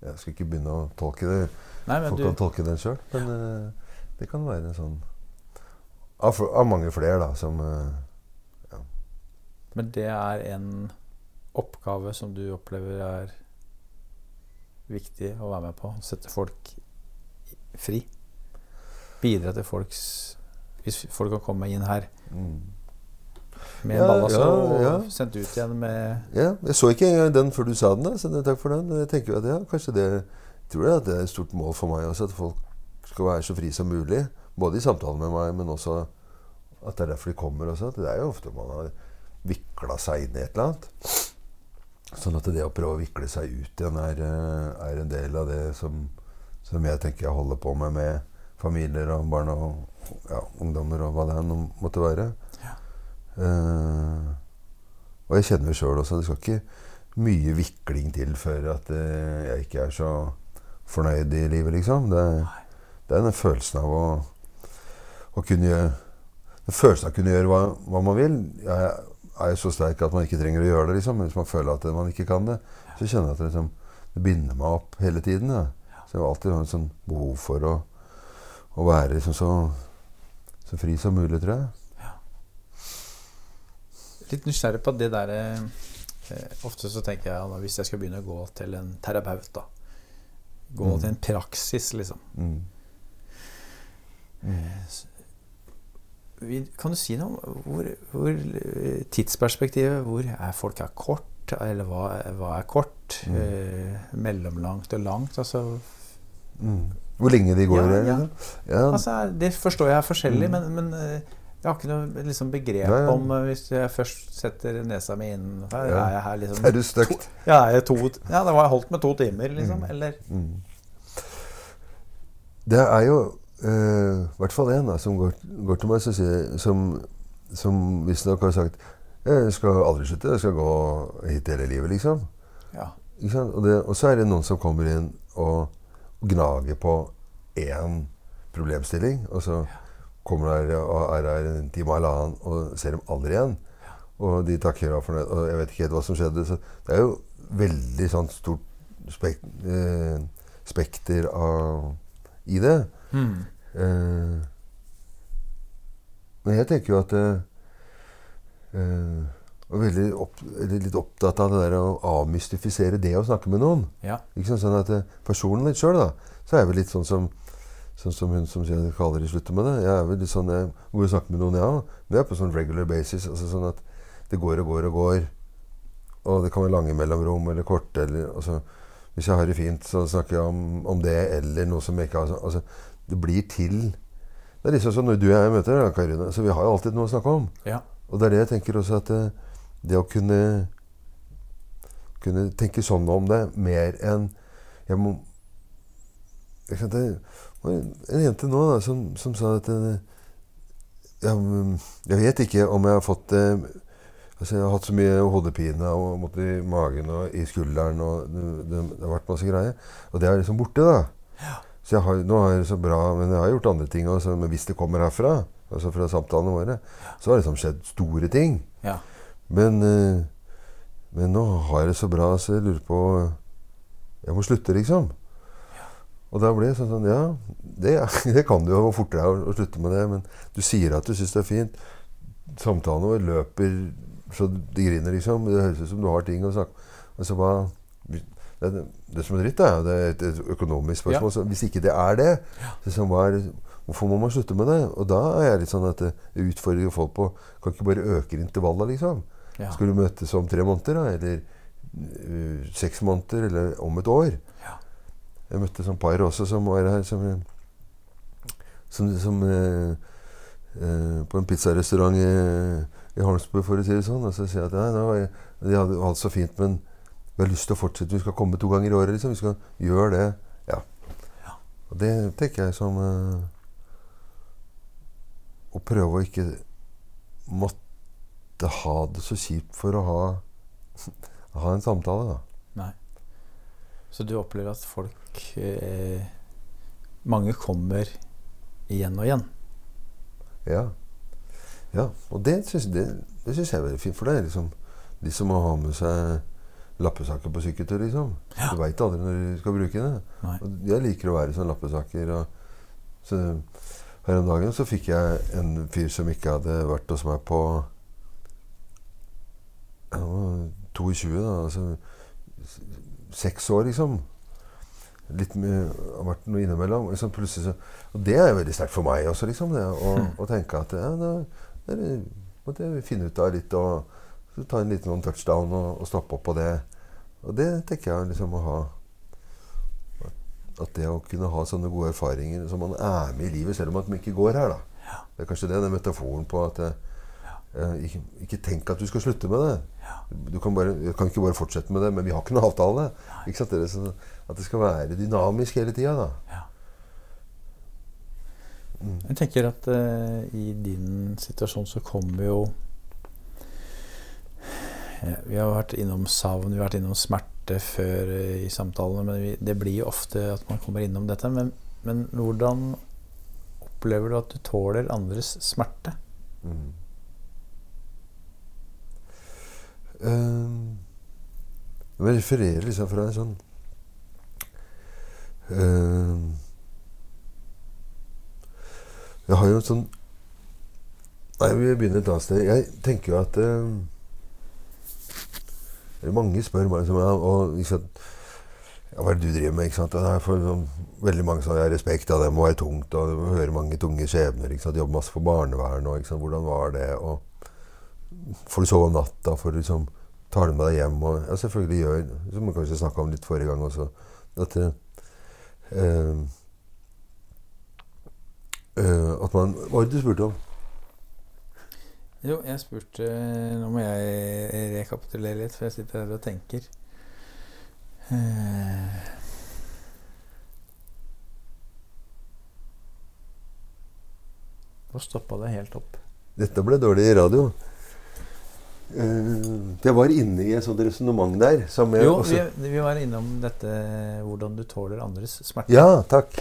Jeg skal ikke begynne å tolke det. Nei, Folk du, kan tolke den sjøl. Men uh, det kan være sånn Av, av mange flere, da, som ja. men det er en oppgave som du opplever er viktig å være med på. Sette folk fri. Bidra til folks Hvis folk kan komme inn her mm. Med Ja, ballast ja, og sendt ut igjen med Ja, jeg så ikke engang den før du sa den. Så takk for den. Jeg tenker at ja, kanskje det jeg at det er et stort mål for meg også, at folk skal være så fri som mulig. Både i samtale med meg, men også at det er derfor de kommer også. Det er jo ofte man har vikla seg inn i et eller annet. Sånn at det å prøve å vikle seg ut igjen er, eh, er en del av det som, som jeg tenker jeg holder på med med familier og barn og ja, ungdommer og hva det enn måtte være. Eh, og jeg kjenner jo sjøl også Det skal ikke mye vikling til før at uh, jeg ikke er så fornøyd i livet, liksom. Det, det er den følelsen av å, å kunne gjøre Den følelsen av å kunne gjøre hva, hva man vil. Jeg er jo så sterk at man ikke trenger å gjøre det, liksom. Hvis man føler at man ikke kan det, så kjenner jeg at det, liksom, det binder meg opp hele tiden. Ja. Så jeg har alltid hatt sånn behov for å, å være liksom så, så fri som mulig, tror jeg. Litt nysgjerrig på det derre eh, Ofte så tenker jeg at hvis jeg skal begynne å gå til en terapeut, da Gå Mm. til en praksis, liksom. Mm. Mm. kan du si noe om hvor, hvor eh, tidsperspektivet Hvor er folk er kort? Eller hva, hva er kort? Mm. Eh, mellomlangt og langt? Altså, Mm. Hvor lenge de går Ja, der? ja. Ja. altså Det forstår jeg er forskjellig, Mm. men, men eh, jeg har ikke noe liksom, begrep Nei, om eh, Hvis jeg først setter nesa mi inn her, Ja. Er jeg her liksom Er du støkt? Ja, to, ja, det var holdt med to timer, liksom. Mm. Eller Mm. Det er jo i i hvert fall en som går, går til meg som, sier, som, som visstnok har sagt jeg skal aldri slutte, jeg skal gå hit hele livet, liksom. Ja. Og, det, og så er det noen som kommer inn og, gnager på én problemstilling, og så kommer der og er her en time eller annen og ser dem aldri igjen. Og de takker og for fornøyd, og jeg vet ikke helt hva som skjedde. Så det er jo veldig sånn stort spek, eh, spekter av, i det. Mm. Eh, men jeg tenker jo at eh, eh, og veldig opp, litt opptatt av det der å avmystifisere det å snakke med noen. ja. Ikke sånn, Sånn at eh, Personen litt sjøl, da, så er jeg vel litt sånn som Sånn som hun som sier kaller i slutter med det. Jeg er vel litt sånn, jeg går og snakker med noen, jeg ja, òg. Men jeg er på sånn regular basis. altså sånn at Det går og går og går. Og det kan være lange mellomrom eller korte. Eller, altså, hvis jeg har det fint, så snakker jeg om, om det eller noe som jeg ikke har altså, Det blir til. Det er liksom sånn når du og jeg møter Karine. Så vi har jo alltid noe å snakke om. ja. Og det er det jeg tenker også at eh, det å kunne kunne tenke sånn om det mer enn jeg må jeg Det en jente nå da, som, som sa at eh, ja, Jeg vet ikke om jeg har fått eh, altså Jeg har hatt så mye hodepine og måtte i magen og i skulderen og det, det, har vært masse greier. Og det er liksom borte, da. Så jeg har, nå har jeg det så bra, men jeg har gjort andre ting også. Men hvis det kommer herfra, altså fra samtalene våre, så har det liksom skjedd store ting. ja. Men, eh, men nå har jeg det så bra, så jeg lurer på Jeg må slutte, liksom. Og da ble jeg sånn sånn Ja, det, det kan du jo gå fortere å, å slutte med det. Men du sier at du syns det er fint. Samtalene våre løper så de griner, liksom. Det høres ut som du har ting å snakke Altså hva det, det som er dritt, er jo det er et, økonomisk spørsmål. Så hvis ikke det er det, så er, hvorfor må man slutte med det? Og da er jeg litt sånn at jeg utfordrer folk på Kan ikke bare øke intervallet, liksom? ja. Skal du møtes om tre måneder, da? Eller uh, seks måneder? Eller om et år? Jeg møtte sånn par også som var her som, som, som eh, eh, På en pizzarestaurant i, i Holmsbø, for å si det sånn. Og så sier jeg at nei, de hadde hatt det så fint, men vi har lyst til å fortsette. Vi skal komme to ganger i året. liksom. Vi skal gjøre det. Ja. Ja. Og det tenker jeg som eh, Å prøve å ikke måtte ha det så kjipt for å ha, ha en samtale, da. Nei. Så du opplever at folk eh, Mange kommer igjen og igjen? Ja. ja. Og det syns det, det synes jeg er veldig fint. For det er liksom de som må ha med seg lappesaker på sykkeltur, liksom. Ja. Du veit aldri når du skal bruke det. Nei. Og jeg liker å være sånn lappesaker. Og, så her om dagen så fikk jeg en fyr som ikke hadde vært hos meg på Han var 22, da. Altså seks år, liksom. Litt har vært noe innimellom. Liksom, så, og det er veldig sterkt for meg også, liksom. Det, å, å tenke at ja, da, det måtte jeg finne ut av litt og ta en liten sånn touchdown og, og stoppe opp på det. Og det tenker jeg liksom å ha At det å kunne ha sånne gode erfaringer som man er med i livet, selv om at man ikke går her, da. Ja. Det er kanskje det, den metaforen på at eh, ikke, ikke tenk at du skal slutte med det. Du kan, bare, du kan ikke bare fortsette med det, men vi har ikke noen avtale. Ikke sant? Det sånn at det skal være dynamisk hele tida. Da. Ja. Mm. Jeg tenker at uh, i din situasjon så kommer jo ja, Vi har vært innom savn, vi har vært innom smerte før uh, i samtalene, men vi, det blir jo ofte at man kommer innom dette. Men, men hvordan opplever du at du tåler andres smerte? Mm. Um, jeg refererer liksom fra en sånn uh, Jeg har jo en sånn Nei, vi begynner et annet sted. Jeg tenker jo at uh, Mange spør meg ja, og, liksom, ja, hva er det du driver med. ikke sant? Og er for, sånn, veldig mange som har respekt av det må være tungt. og Du hører mange tunge skjebner. ikke sant? Masse for barnevern. og ikke sant? Hvordan var det? og Får du sove om natta? Får du liksom, tar du med deg hjem? Og, ja, selvfølgelig gjør Som vi kanskje snakka om litt forrige gang også. At, eh, eh, at man Hva var det du spurte om? Jo, jeg spurte Nå må jeg rekapitulere litt, for jeg sitter her og tenker. Eh, Nå stoppa det helt opp. Dette ble dårlig i radio. Eh, jeg var inne i et sånt resonnement der. Jo, vi, vi var innom dette hvordan du tåler andres smerte. Ja, takk.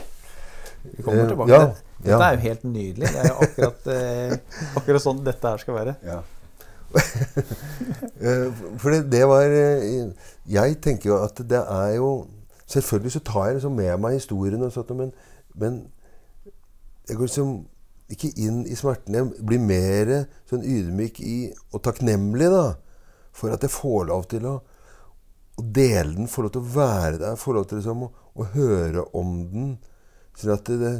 Vi kommer Eh, tilbake ja, til det. Dette ja. er jo helt nydelig. Det er jo akkurat, eh, akkurat sånn dette her skal være. Ja. Eh, For det, det var eh, Jeg tenker jo at det er jo Selvfølgelig så tar jeg liksom med meg historien, og sånt, men, men jeg går liksom ikke inn i smerten. Jeg blir mer sånn ydmyk i, og takknemlig da, for at jeg får lov til å, å dele den, får lov til å være der, får lov til liksom å, å høre om den. Sånn at det, det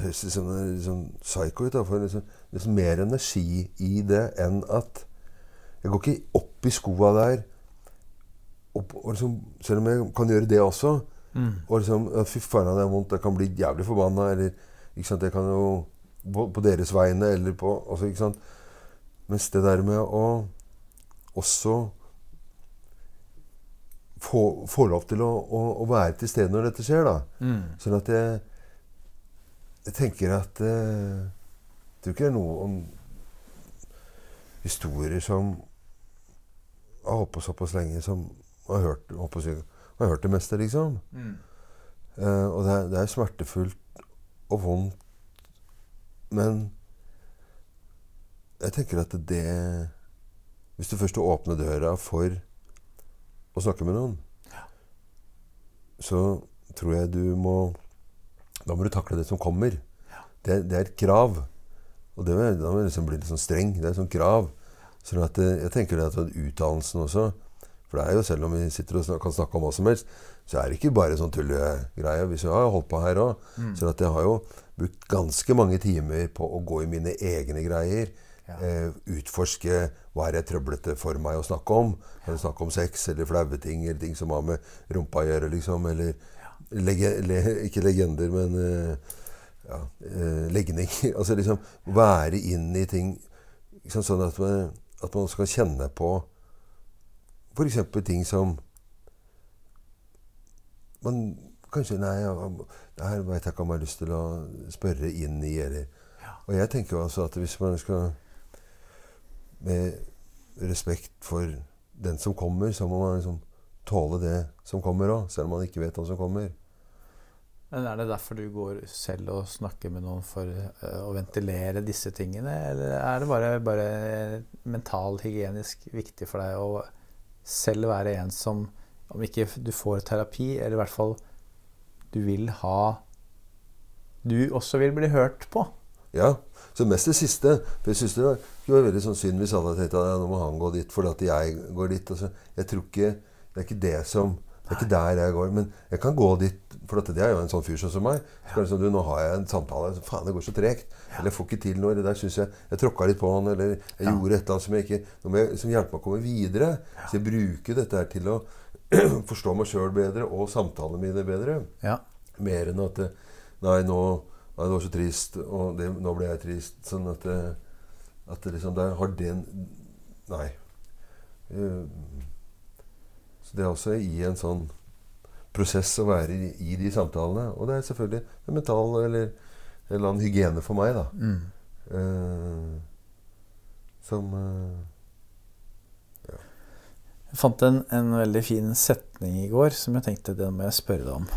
høres litt sånn, sånn psycho ut. da, for liksom, liksom mer energi i det enn at Jeg går ikke opp i skoa der. Og, og liksom, selv om jeg kan gjøre det også. Mm. Og liksom Fy faen, det er vondt. Jeg kan bli jævlig forbanna. Eller ikke sant, jeg kan jo på, på deres vegne eller på altså, ikke sant? Mens det der med å også få, få lov til å, å, å være til stede når dette skjer, da. Mm. Sånn at jeg, jeg tenker at eh, Jeg tror ikke det er noe om historier som har holdt på såpass lenge, som har hørt, på har hørt det meste, liksom. Mm. Eh, og det er, det er smertefullt og vondt, men jeg tenker at det Hvis du først åpner døra for å snakke med noen, så tror jeg du må Da må du takle det som kommer. Det, det er et krav. Og det, da må du liksom bli litt sånn streng. Det er et sånt krav. Sånn at eh, jeg tenker det at utdannelsen også For det er jo selv om vi sitter og snak, kan snakke om hva som helst, så er det ikke bare sånn tullegreie. Hvis vi har holdt på her òg. Mm. Så at jeg har jo brukt ganske mange timer på å gå i mine egne greier. Ja. Eh, utforske hva er det trøblete for meg å snakke om. Jeg snakke om sex eller flaue ting eller ting som har med rumpa å gjøre, liksom. Eller lege, le, ikke legender, men eh, ja, eh, legning. altså liksom være inn i ting liksom, sånn at man, at man skal kjenne på f.eks. ting som man kanskje Nei, ja, det her veit jeg ikke om jeg har lyst til å spørre inn i, eller Og jeg tenker jo altså at hvis man skal med respekt for den som kommer, så må man liksom tåle det som kommer òg, selv om man ikke vet hva som kommer. Men Er det derfor du går selv og snakker med noen for uh, å ventilere disse tingene, eller er det bare, bare mentalhygienisk viktig for deg å selv være en som, om ikke du får terapi, eller i hvert fall du vil ha Du også vil bli hørt på? Ja. Så mest det siste. For jeg syns det var, veldig sånn synd hvis alle tenkte at ja, nå må han gå dit fordi at jeg går dit. Altså, jeg tror ikke Det er ikke det som det er ikke der jeg går. Men jeg kan gå dit, for det er jo en sånn fyr som meg. Så liksom, du, nå har jeg en samtale. Så, faen, det går så tregt. Eller jeg får ikke til noe. Eller der syns jeg jeg tråkka litt på han. Eller jeg ja. gjorde et eller annet som jeg ikke jeg liksom hjelpe meg å komme videre. Så jeg bruker dette her til å forstå meg sjøl bedre og samtalene mine bedre. Ja. Mer enn at Nei, nå nei, det var så trist, og det, nå ble jeg trist. Sånn at, at det liksom det har den Nei. Uh, så det er også i en sånn prosess å være i, i de samtalene. Og det er selvfølgelig en mental eller en eller annen hygiene for meg, da. Mm. Uh, som ja. Jeg fant en, en, veldig fin setning i går som jeg tenkte den må jeg spørre deg om.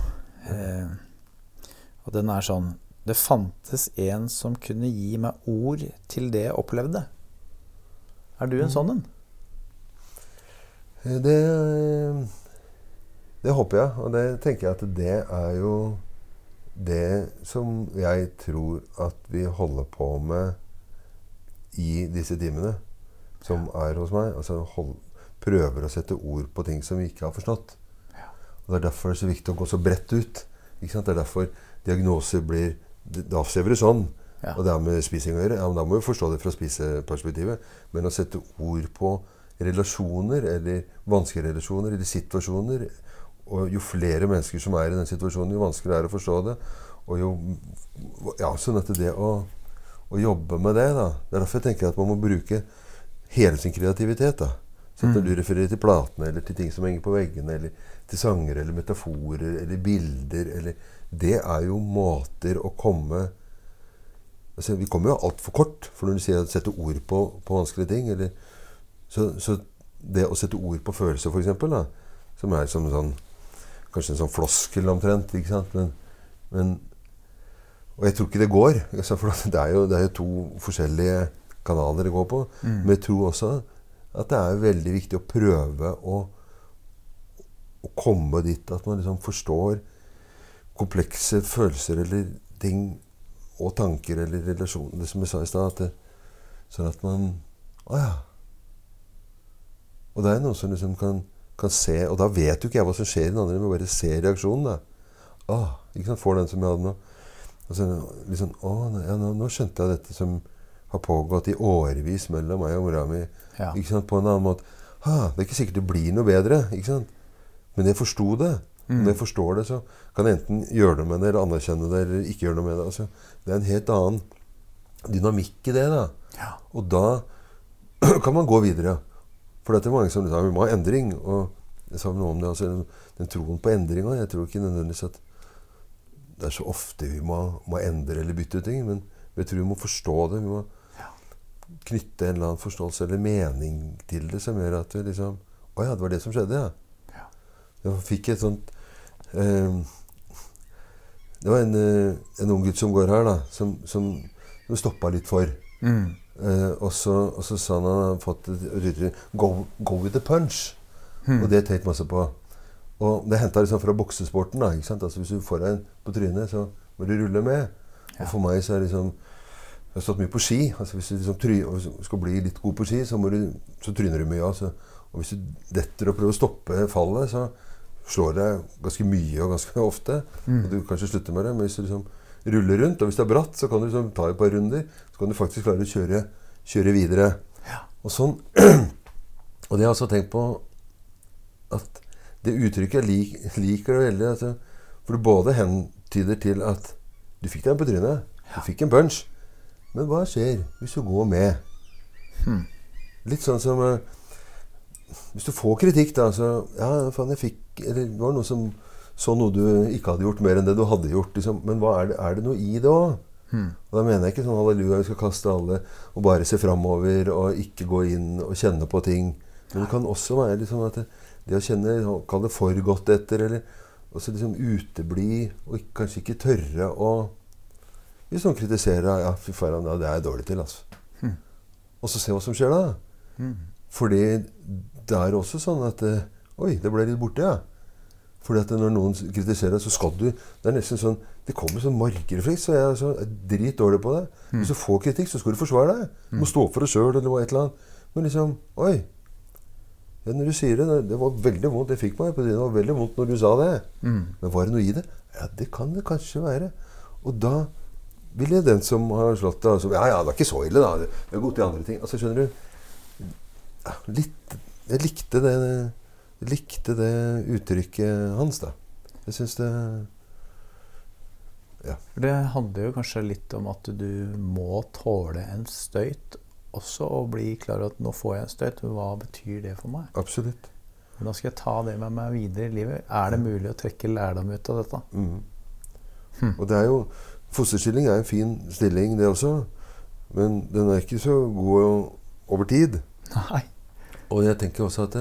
Eh, og den er sånn Det fantes en som kunne gi meg ord til det jeg opplevde. Er du en mm. sånn en? Det, det håper jeg. Og det tenker jeg at det er jo det som jeg tror at vi holder på med i disse timene som er hos meg. Altså hold, prøver å sette ord på ting som vi ikke har forstått. Og Det er derfor det er så viktig å gå så bredt ut. Det er derfor diagnoser blir Da ser vi det sånn. Ja. Og det har med spising å gjøre. Ja, men da må vi forstå det fra spiseperspektivet. Men å sette ord på relasjoner, eller vanskelige relasjoner, eller situasjoner. Og jo flere mennesker som er i den situasjonen, jo vanskeligere er det å forstå det. Og jo Ja, sånn at det å, å jobbe med det, da Det er derfor jeg tenker at man må bruke hele sin kreativitet. da så Når mm. du refererer til platene, eller til ting som henger på veggene, eller til sanger, eller metaforer, eller bilder eller, Det er jo måter å komme altså, Vi kommer jo altfor kort. For når du sier å setter ord på, på vanskelige ting, eller så, så, det å sette ord på følelser, f.eks., som er som sånn Kanskje en sånn floskel omtrent. ikke sant? Men, men, og jeg tror ikke det går. For det er, jo, det er jo to forskjellige kanaler det går på. Mm. Men jeg tror også at det er veldig viktig å prøve å, å komme dit at man liksom forstår komplekse følelser eller ting og tanker eller relasjoner, Det som jeg sa i stad. Sånn at man Å ja. Og det er noen som liksom kan, kan, se Og da vet jo ikke jeg hva som skjer i den andre, men bare ser reaksjonen. da. Åh, ikke sant, Får den som jeg hadde nå. Og så liksom, å, ja, nå, nå, skjønte jeg dette som har pågått i årevis mellom meg og mora mi. Ja. Ikke sant, På en annen måte. Ha, det er ikke sikkert det blir noe bedre. ikke sant? Men jeg forsto det. Mm. Når jeg forstår det, så kan jeg enten gjøre noe med det, eller anerkjenne det, eller ikke gjøre noe med det. Altså, det er en helt annen dynamikk i det. da. Ja. Og da kan man gå videre. For det er mange som sa vi må ha endring. Og jeg sa noe om det, altså, den troen på endring Jeg tror ikke nødvendigvis at det er så ofte vi må, må endre eller bytte ting. Men jeg tror vi må forstå det. Vi må knytte en eller annen forståelse eller mening til det som gjør at vi liksom Å ja, det var det som skjedde, ja. ja. Jeg fikk et sånt eh, Det var en, eh, en, ung gutt som går her, da, som, som, som stoppa litt for. Mm. Eh, og, så, og, så, sa han han hadde fått et uttrykk go, go, with the punch'. Mm. Og det tenkte masse på. Og det henta liksom fra boksesporten. da, ikke sant? Altså Hvis du får deg en på trynet, så må du rulle med. Ja. Og for meg så er det liksom Jeg har stått mye på ski. altså Hvis du liksom try, skal bli litt god på ski, så, må du, så tryner du mye. Altså. Og hvis du detter og prøver å stoppe fallet, så slår det ganske mye og ganske ofte. Mm. Og du kanskje slutter med det. Men hvis du liksom ruller rundt. Og hvis det er bratt, så kan du liksom ta et par runder. Så kan du faktisk klare å kjøre, kjøre videre. Ja. Og sånn Og det har jeg også tenkt på at det uttrykket jeg lik, liker det veldig. Altså, for det både hentyder til at du fikk deg en på trynet. Du fikk en punch. Men hva skjer hvis du går med? Hmm. Litt sånn som uh, Hvis du får kritikk, da, så Ja, faen, jeg fikk Eller det var noe som så noe du ikke hadde gjort mer enn det du hadde gjort. Liksom. Men er det, er, det, noe i det òg? Og da mener jeg ikke sånn halleluja, vi skal kaste alle og bare se framover og ikke gå inn og kjenne på ting. Men det kan også være liksom at det, det å kjenne Kall det for godt etter, eller også liksom utebli og kanskje ikke tørre å liksom kritiserer Ja, fy faen, ja, det er jeg dårlig til, altså. Mm. Og så se hva som skjer da. Mm. Fordi det er også sånn at eh, Oi, det ble litt borte, ja. Fordi at når noen kritiserer deg, så skal du Det er nesten sånn Det kommer sånn markrefleks. Så jeg er, så, er dritdårlig på det. Hvis du får kritikk, så skal du forsvare deg. Du må stå opp for deg sjøl eller et eller annet. Men liksom Oi. Ja, når du sier det, det- det var veldig vondt. Det fikk meg på det. Det var veldig vondt når du sa det. Mm. Men var det noe i det? Ja, det kan det kanskje være. Og da vil jeg den som har slått deg altså, Ja, ja, det var ikke så ille, da. Det er godt i andre ting. Altså, skjønner du ja, litt, Jeg likte det likte det uttrykket hans, da. Jeg syns det For Det handler jo kanskje litt om at du må tåle en støyt også, og bli klar over at nå får jeg en støyt. Hva betyr det for meg? Absolutt. Hvordan skal jeg ta det med meg videre i livet? Er det mulig å trekke lærdom ut av dette? Mm. Hm. Og det er jo Fosterstilling er en fin stilling, det også. Men den er ikke så god over tid. Nei. Og jeg tenker også at,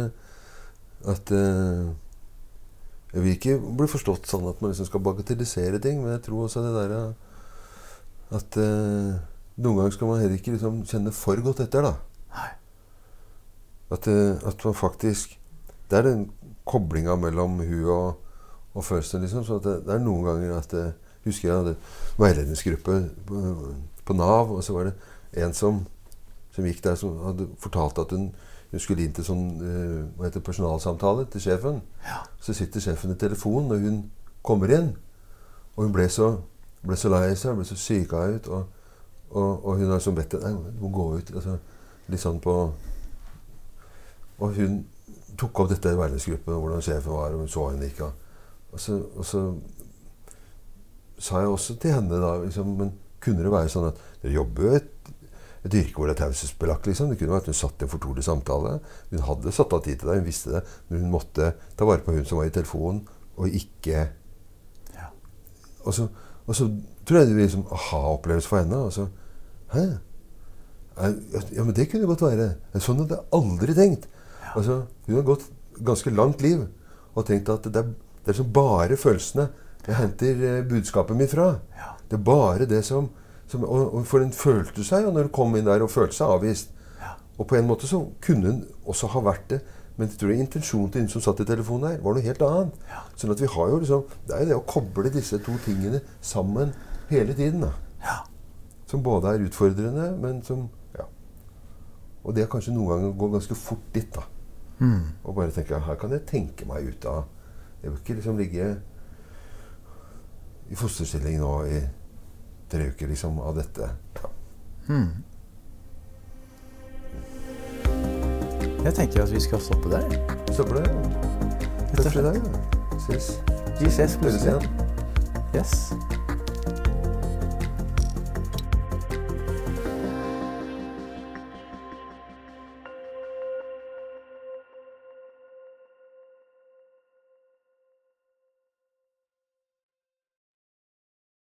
at eh, Jeg vil ikke bli forstått sånn at man liksom skal bagatellisere ting, men jeg tror også det der at eh, noen ganger skal man heller ikke liksom kjenne for godt etter, da. Nei. At, eh, at man faktisk Det er den koblinga mellom Hun og, og følelsen, liksom. Så at det, det er noen ganger at eh, Husker jeg hadde veiledningsgruppe på, på Nav, og så var det en som, som gikk der, som hadde fortalt at hun, hun skulle inn til sånn eh, hva heter personalsamtale til sjefen. Ja. Så sitter sjefen i telefonen og hun kommer inn. Og hun ble så, ble så lei seg, ble så syka ut. Og, og, og hun har liksom bedt henne du må gå ut. Altså, litt sånn på Og hun tok opp dette i veiledningsgruppen, hvordan sjefen var, og hun så henne ikke. Og så, og så sa jeg også til henne da liksom, Men kunne det være sånn at dere jobber jo et, et yrke hvor det er taushetsbelagt? Liksom. Det kunne vært at hun satt i en fortrolig samtale. Hun hadde satt av tid til deg, hun visste det. Men hun måtte ta vare på hun som var i telefonen, og ikke Ja. Og så, og så tror jeg det blir liksom aha-opplevelse for henne. Og så Hæ? Ja, men det kunne godt være. Sånn hadde jeg aldri tenkt. Altså, hun har gått ganske langt liv og tenkt at det er, det er som bare følelsene jeg henter eh, budskapet mitt fra. Ja. Det er bare det som, som og, og For hun følte seg jo når hun kom inn der og følte seg avvist. Ja. Og på en måte så kunne hun også ha vært det. Men jeg tror intensjonen til hun som satt i telefonen her, var noe helt annet. Ja. Sånn at vi har jo liksom Det er jo det å koble disse to tingene sammen hele tiden. da. Ja. Som både er utfordrende, men som Ja. Og det er kanskje noen ganger går ganske fort dit, da. Mm. Og bare tenke her kan jeg tenke meg ut av Jeg vil ikke liksom ligge i fosterstilling nå i tre uker liksom av dette. Ja. Hmm. Jeg tenker at vi skal stoppe der. Stopper det? Takk for i dag. da. Ses. Vi ses plutselig. Yes.